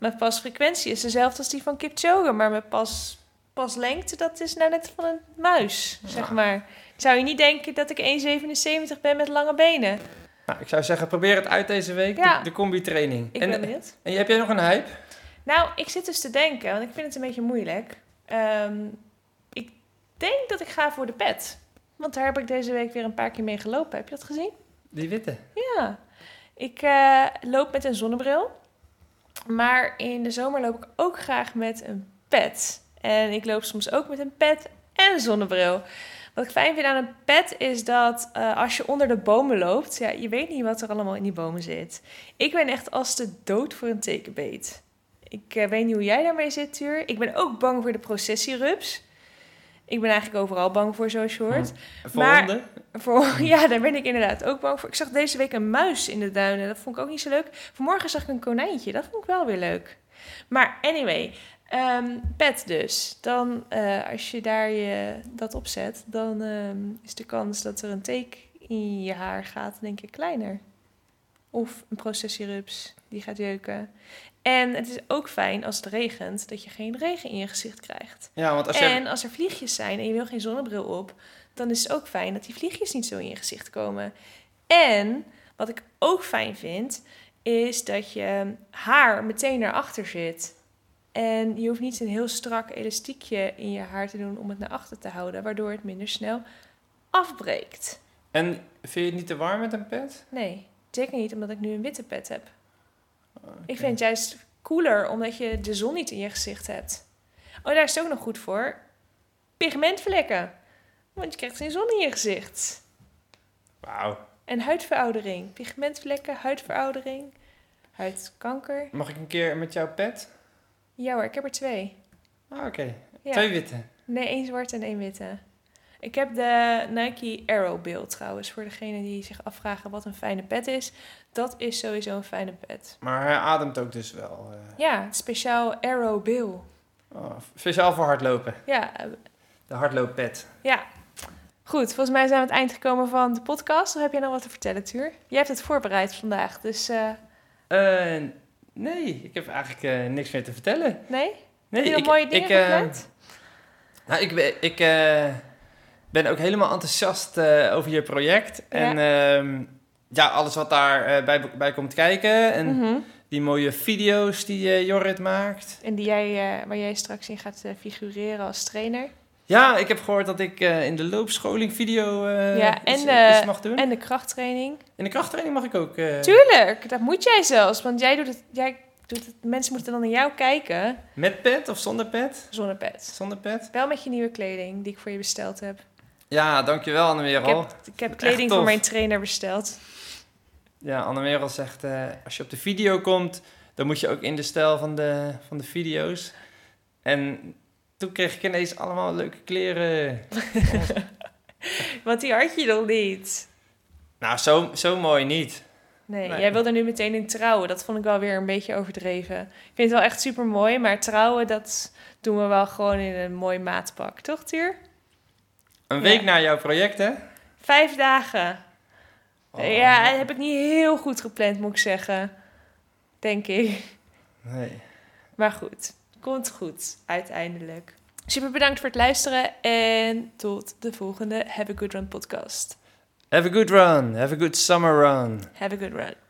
[SPEAKER 2] mijn pasfrequentie is dezelfde als die van Kipchoge, maar mijn pas, paslengte, dat is nou net van een muis, zeg maar. Zou je niet denken dat ik 1,77 ben met lange benen?
[SPEAKER 1] Nou, ik zou zeggen, probeer het uit deze week,
[SPEAKER 2] ja.
[SPEAKER 1] de, de combi-training.
[SPEAKER 2] Ik
[SPEAKER 1] en,
[SPEAKER 2] ben benieuwd.
[SPEAKER 1] En heb jij nog een hype?
[SPEAKER 2] Nou, ik zit dus te denken, want ik vind het een beetje moeilijk. Um, ik denk dat ik ga voor de pet. Want daar heb ik deze week weer een paar keer mee gelopen. Heb je dat gezien?
[SPEAKER 1] Die witte?
[SPEAKER 2] Ja. Ik uh, loop met een zonnebril. Maar in de zomer loop ik ook graag met een pet. En ik loop soms ook met een pet en een zonnebril. Wat ik fijn vind aan een pet is dat uh, als je onder de bomen loopt... Ja, je weet niet wat er allemaal in die bomen zit. Ik ben echt als de dood voor een tekenbeet. Ik uh, weet niet hoe jij daarmee zit, Tuur. Ik ben ook bang voor de processierups. Ik ben eigenlijk overal bang voor, zoals je hoort.
[SPEAKER 1] Voor honden?
[SPEAKER 2] Voor, ja, daar ben ik inderdaad ook bang voor. Ik zag deze week een muis in de duinen. Dat vond ik ook niet zo leuk. Vanmorgen zag ik een konijntje. Dat vond ik wel weer leuk. Maar anyway, um, pet dus. Dan, uh, als je daar je, dat op zet, dan um, is de kans dat er een teek in je haar gaat, denk ik, kleiner. Of een processierups die gaat jeuken. En het is ook fijn als het regent, dat je geen regen in je gezicht krijgt.
[SPEAKER 1] Ja, want als je...
[SPEAKER 2] En als er vliegjes zijn en je wil geen zonnebril op, dan is het ook fijn dat die vliegjes niet zo in je gezicht komen. En wat ik ook fijn vind, is dat je haar meteen naar achter zit. En je hoeft niet een heel strak elastiekje in je haar te doen om het naar achter te houden, waardoor het minder snel afbreekt.
[SPEAKER 1] En vind je het niet te warm met een pet?
[SPEAKER 2] Nee. Zeker niet omdat ik nu een witte pet heb. Ik vind het juist cooler omdat je de zon niet in je gezicht hebt. Oh, daar is het ook nog goed voor. Pigmentvlekken. Want je krijgt geen zon in je gezicht.
[SPEAKER 1] Wauw.
[SPEAKER 2] En huidveroudering. Pigmentvlekken, huidveroudering, huidkanker.
[SPEAKER 1] Mag ik een keer met jouw pet?
[SPEAKER 2] Ja hoor, ik heb er twee.
[SPEAKER 1] Ah, oké.
[SPEAKER 2] Ja.
[SPEAKER 1] Twee witte.
[SPEAKER 2] Nee, één zwarte en één witte. Ik heb de Nike Arrow beeld trouwens. Voor degenen die zich afvragen wat een fijne pet is. Dat is sowieso een fijne pet.
[SPEAKER 1] Maar hij ademt ook dus wel. eh.
[SPEAKER 2] Ja, speciaal Arrow Bill.
[SPEAKER 1] Oh, speciaal voor hardlopen.
[SPEAKER 2] Ja,
[SPEAKER 1] De hardlooppet.
[SPEAKER 2] ja. Goed, volgens mij zijn we aan het eind gekomen van de podcast. Of heb jij nog wat te vertellen, Tuur? Jij hebt het voorbereid vandaag, dus eh,
[SPEAKER 1] Eh, nee, ik heb eigenlijk niks meer te vertellen.
[SPEAKER 2] nee?
[SPEAKER 1] Nee,
[SPEAKER 2] heb je nog
[SPEAKER 1] ik,
[SPEAKER 2] mooie dingen
[SPEAKER 1] ik,
[SPEAKER 2] gepland?
[SPEAKER 1] Nou, ik, ben- ik ben ook helemaal enthousiast over je project. En ehm, ja, alles wat daarbij bij, bij komt kijken. En
[SPEAKER 2] Mhm.
[SPEAKER 1] die mooie video's die eh, Jorrit maakt.
[SPEAKER 2] En die jij, eh, waar jij straks in gaat eh, figureren als trainer.
[SPEAKER 1] Ja, ik heb gehoord dat ik eh, in de loopscholing video eh,
[SPEAKER 2] Ja, en
[SPEAKER 1] iets,
[SPEAKER 2] de-
[SPEAKER 1] iets mag doen.
[SPEAKER 2] En de krachttraining.
[SPEAKER 1] In de krachttraining mag ik ook. eh,
[SPEAKER 2] Tuurlijk, dat moet jij zelfs. Want jij doet het, jij doet het, mensen moeten dan naar jou kijken.
[SPEAKER 1] Met pet of zonder pet?
[SPEAKER 2] Zonder pet.
[SPEAKER 1] Zonder pet?
[SPEAKER 2] Wel met je nieuwe kleding die ik voor je besteld heb.
[SPEAKER 1] Ja, dankjewel
[SPEAKER 2] Ik
[SPEAKER 1] Anne-Merel.
[SPEAKER 2] heb, ik heb kleding voor mijn trainer besteld.
[SPEAKER 1] Ja, Anne-Merel zegt, eh, als je op de video komt, dan moet je ook in de stijl van de, van de video's. En toen kreeg ik ineens allemaal leuke kleren.
[SPEAKER 2] Want die had je nog niet.
[SPEAKER 1] nou, zo, zo mooi niet.
[SPEAKER 2] Nee,
[SPEAKER 1] Nee.
[SPEAKER 2] jij wilde nu meteen in trouwen. Dat vond ik wel weer een beetje overdreven. Ik vind het wel echt super mooi, maar trouwen, dat doen we wel gewoon in een mooi maatpak. Toch, Tuur?
[SPEAKER 1] Een week
[SPEAKER 2] Ja.
[SPEAKER 1] na jouw project, hè?
[SPEAKER 2] Vijf dagen.
[SPEAKER 1] Oh,
[SPEAKER 2] Ja, dat heb ik niet heel goed gepland, moet ik zeggen. Denk ik.
[SPEAKER 1] Nee.
[SPEAKER 2] Maar goed, komt goed, uiteindelijk. Super bedankt voor het luisteren en tot de volgende Have a Good Run podcast.
[SPEAKER 1] Have a good run. Have a good summer run.
[SPEAKER 2] Have a good run.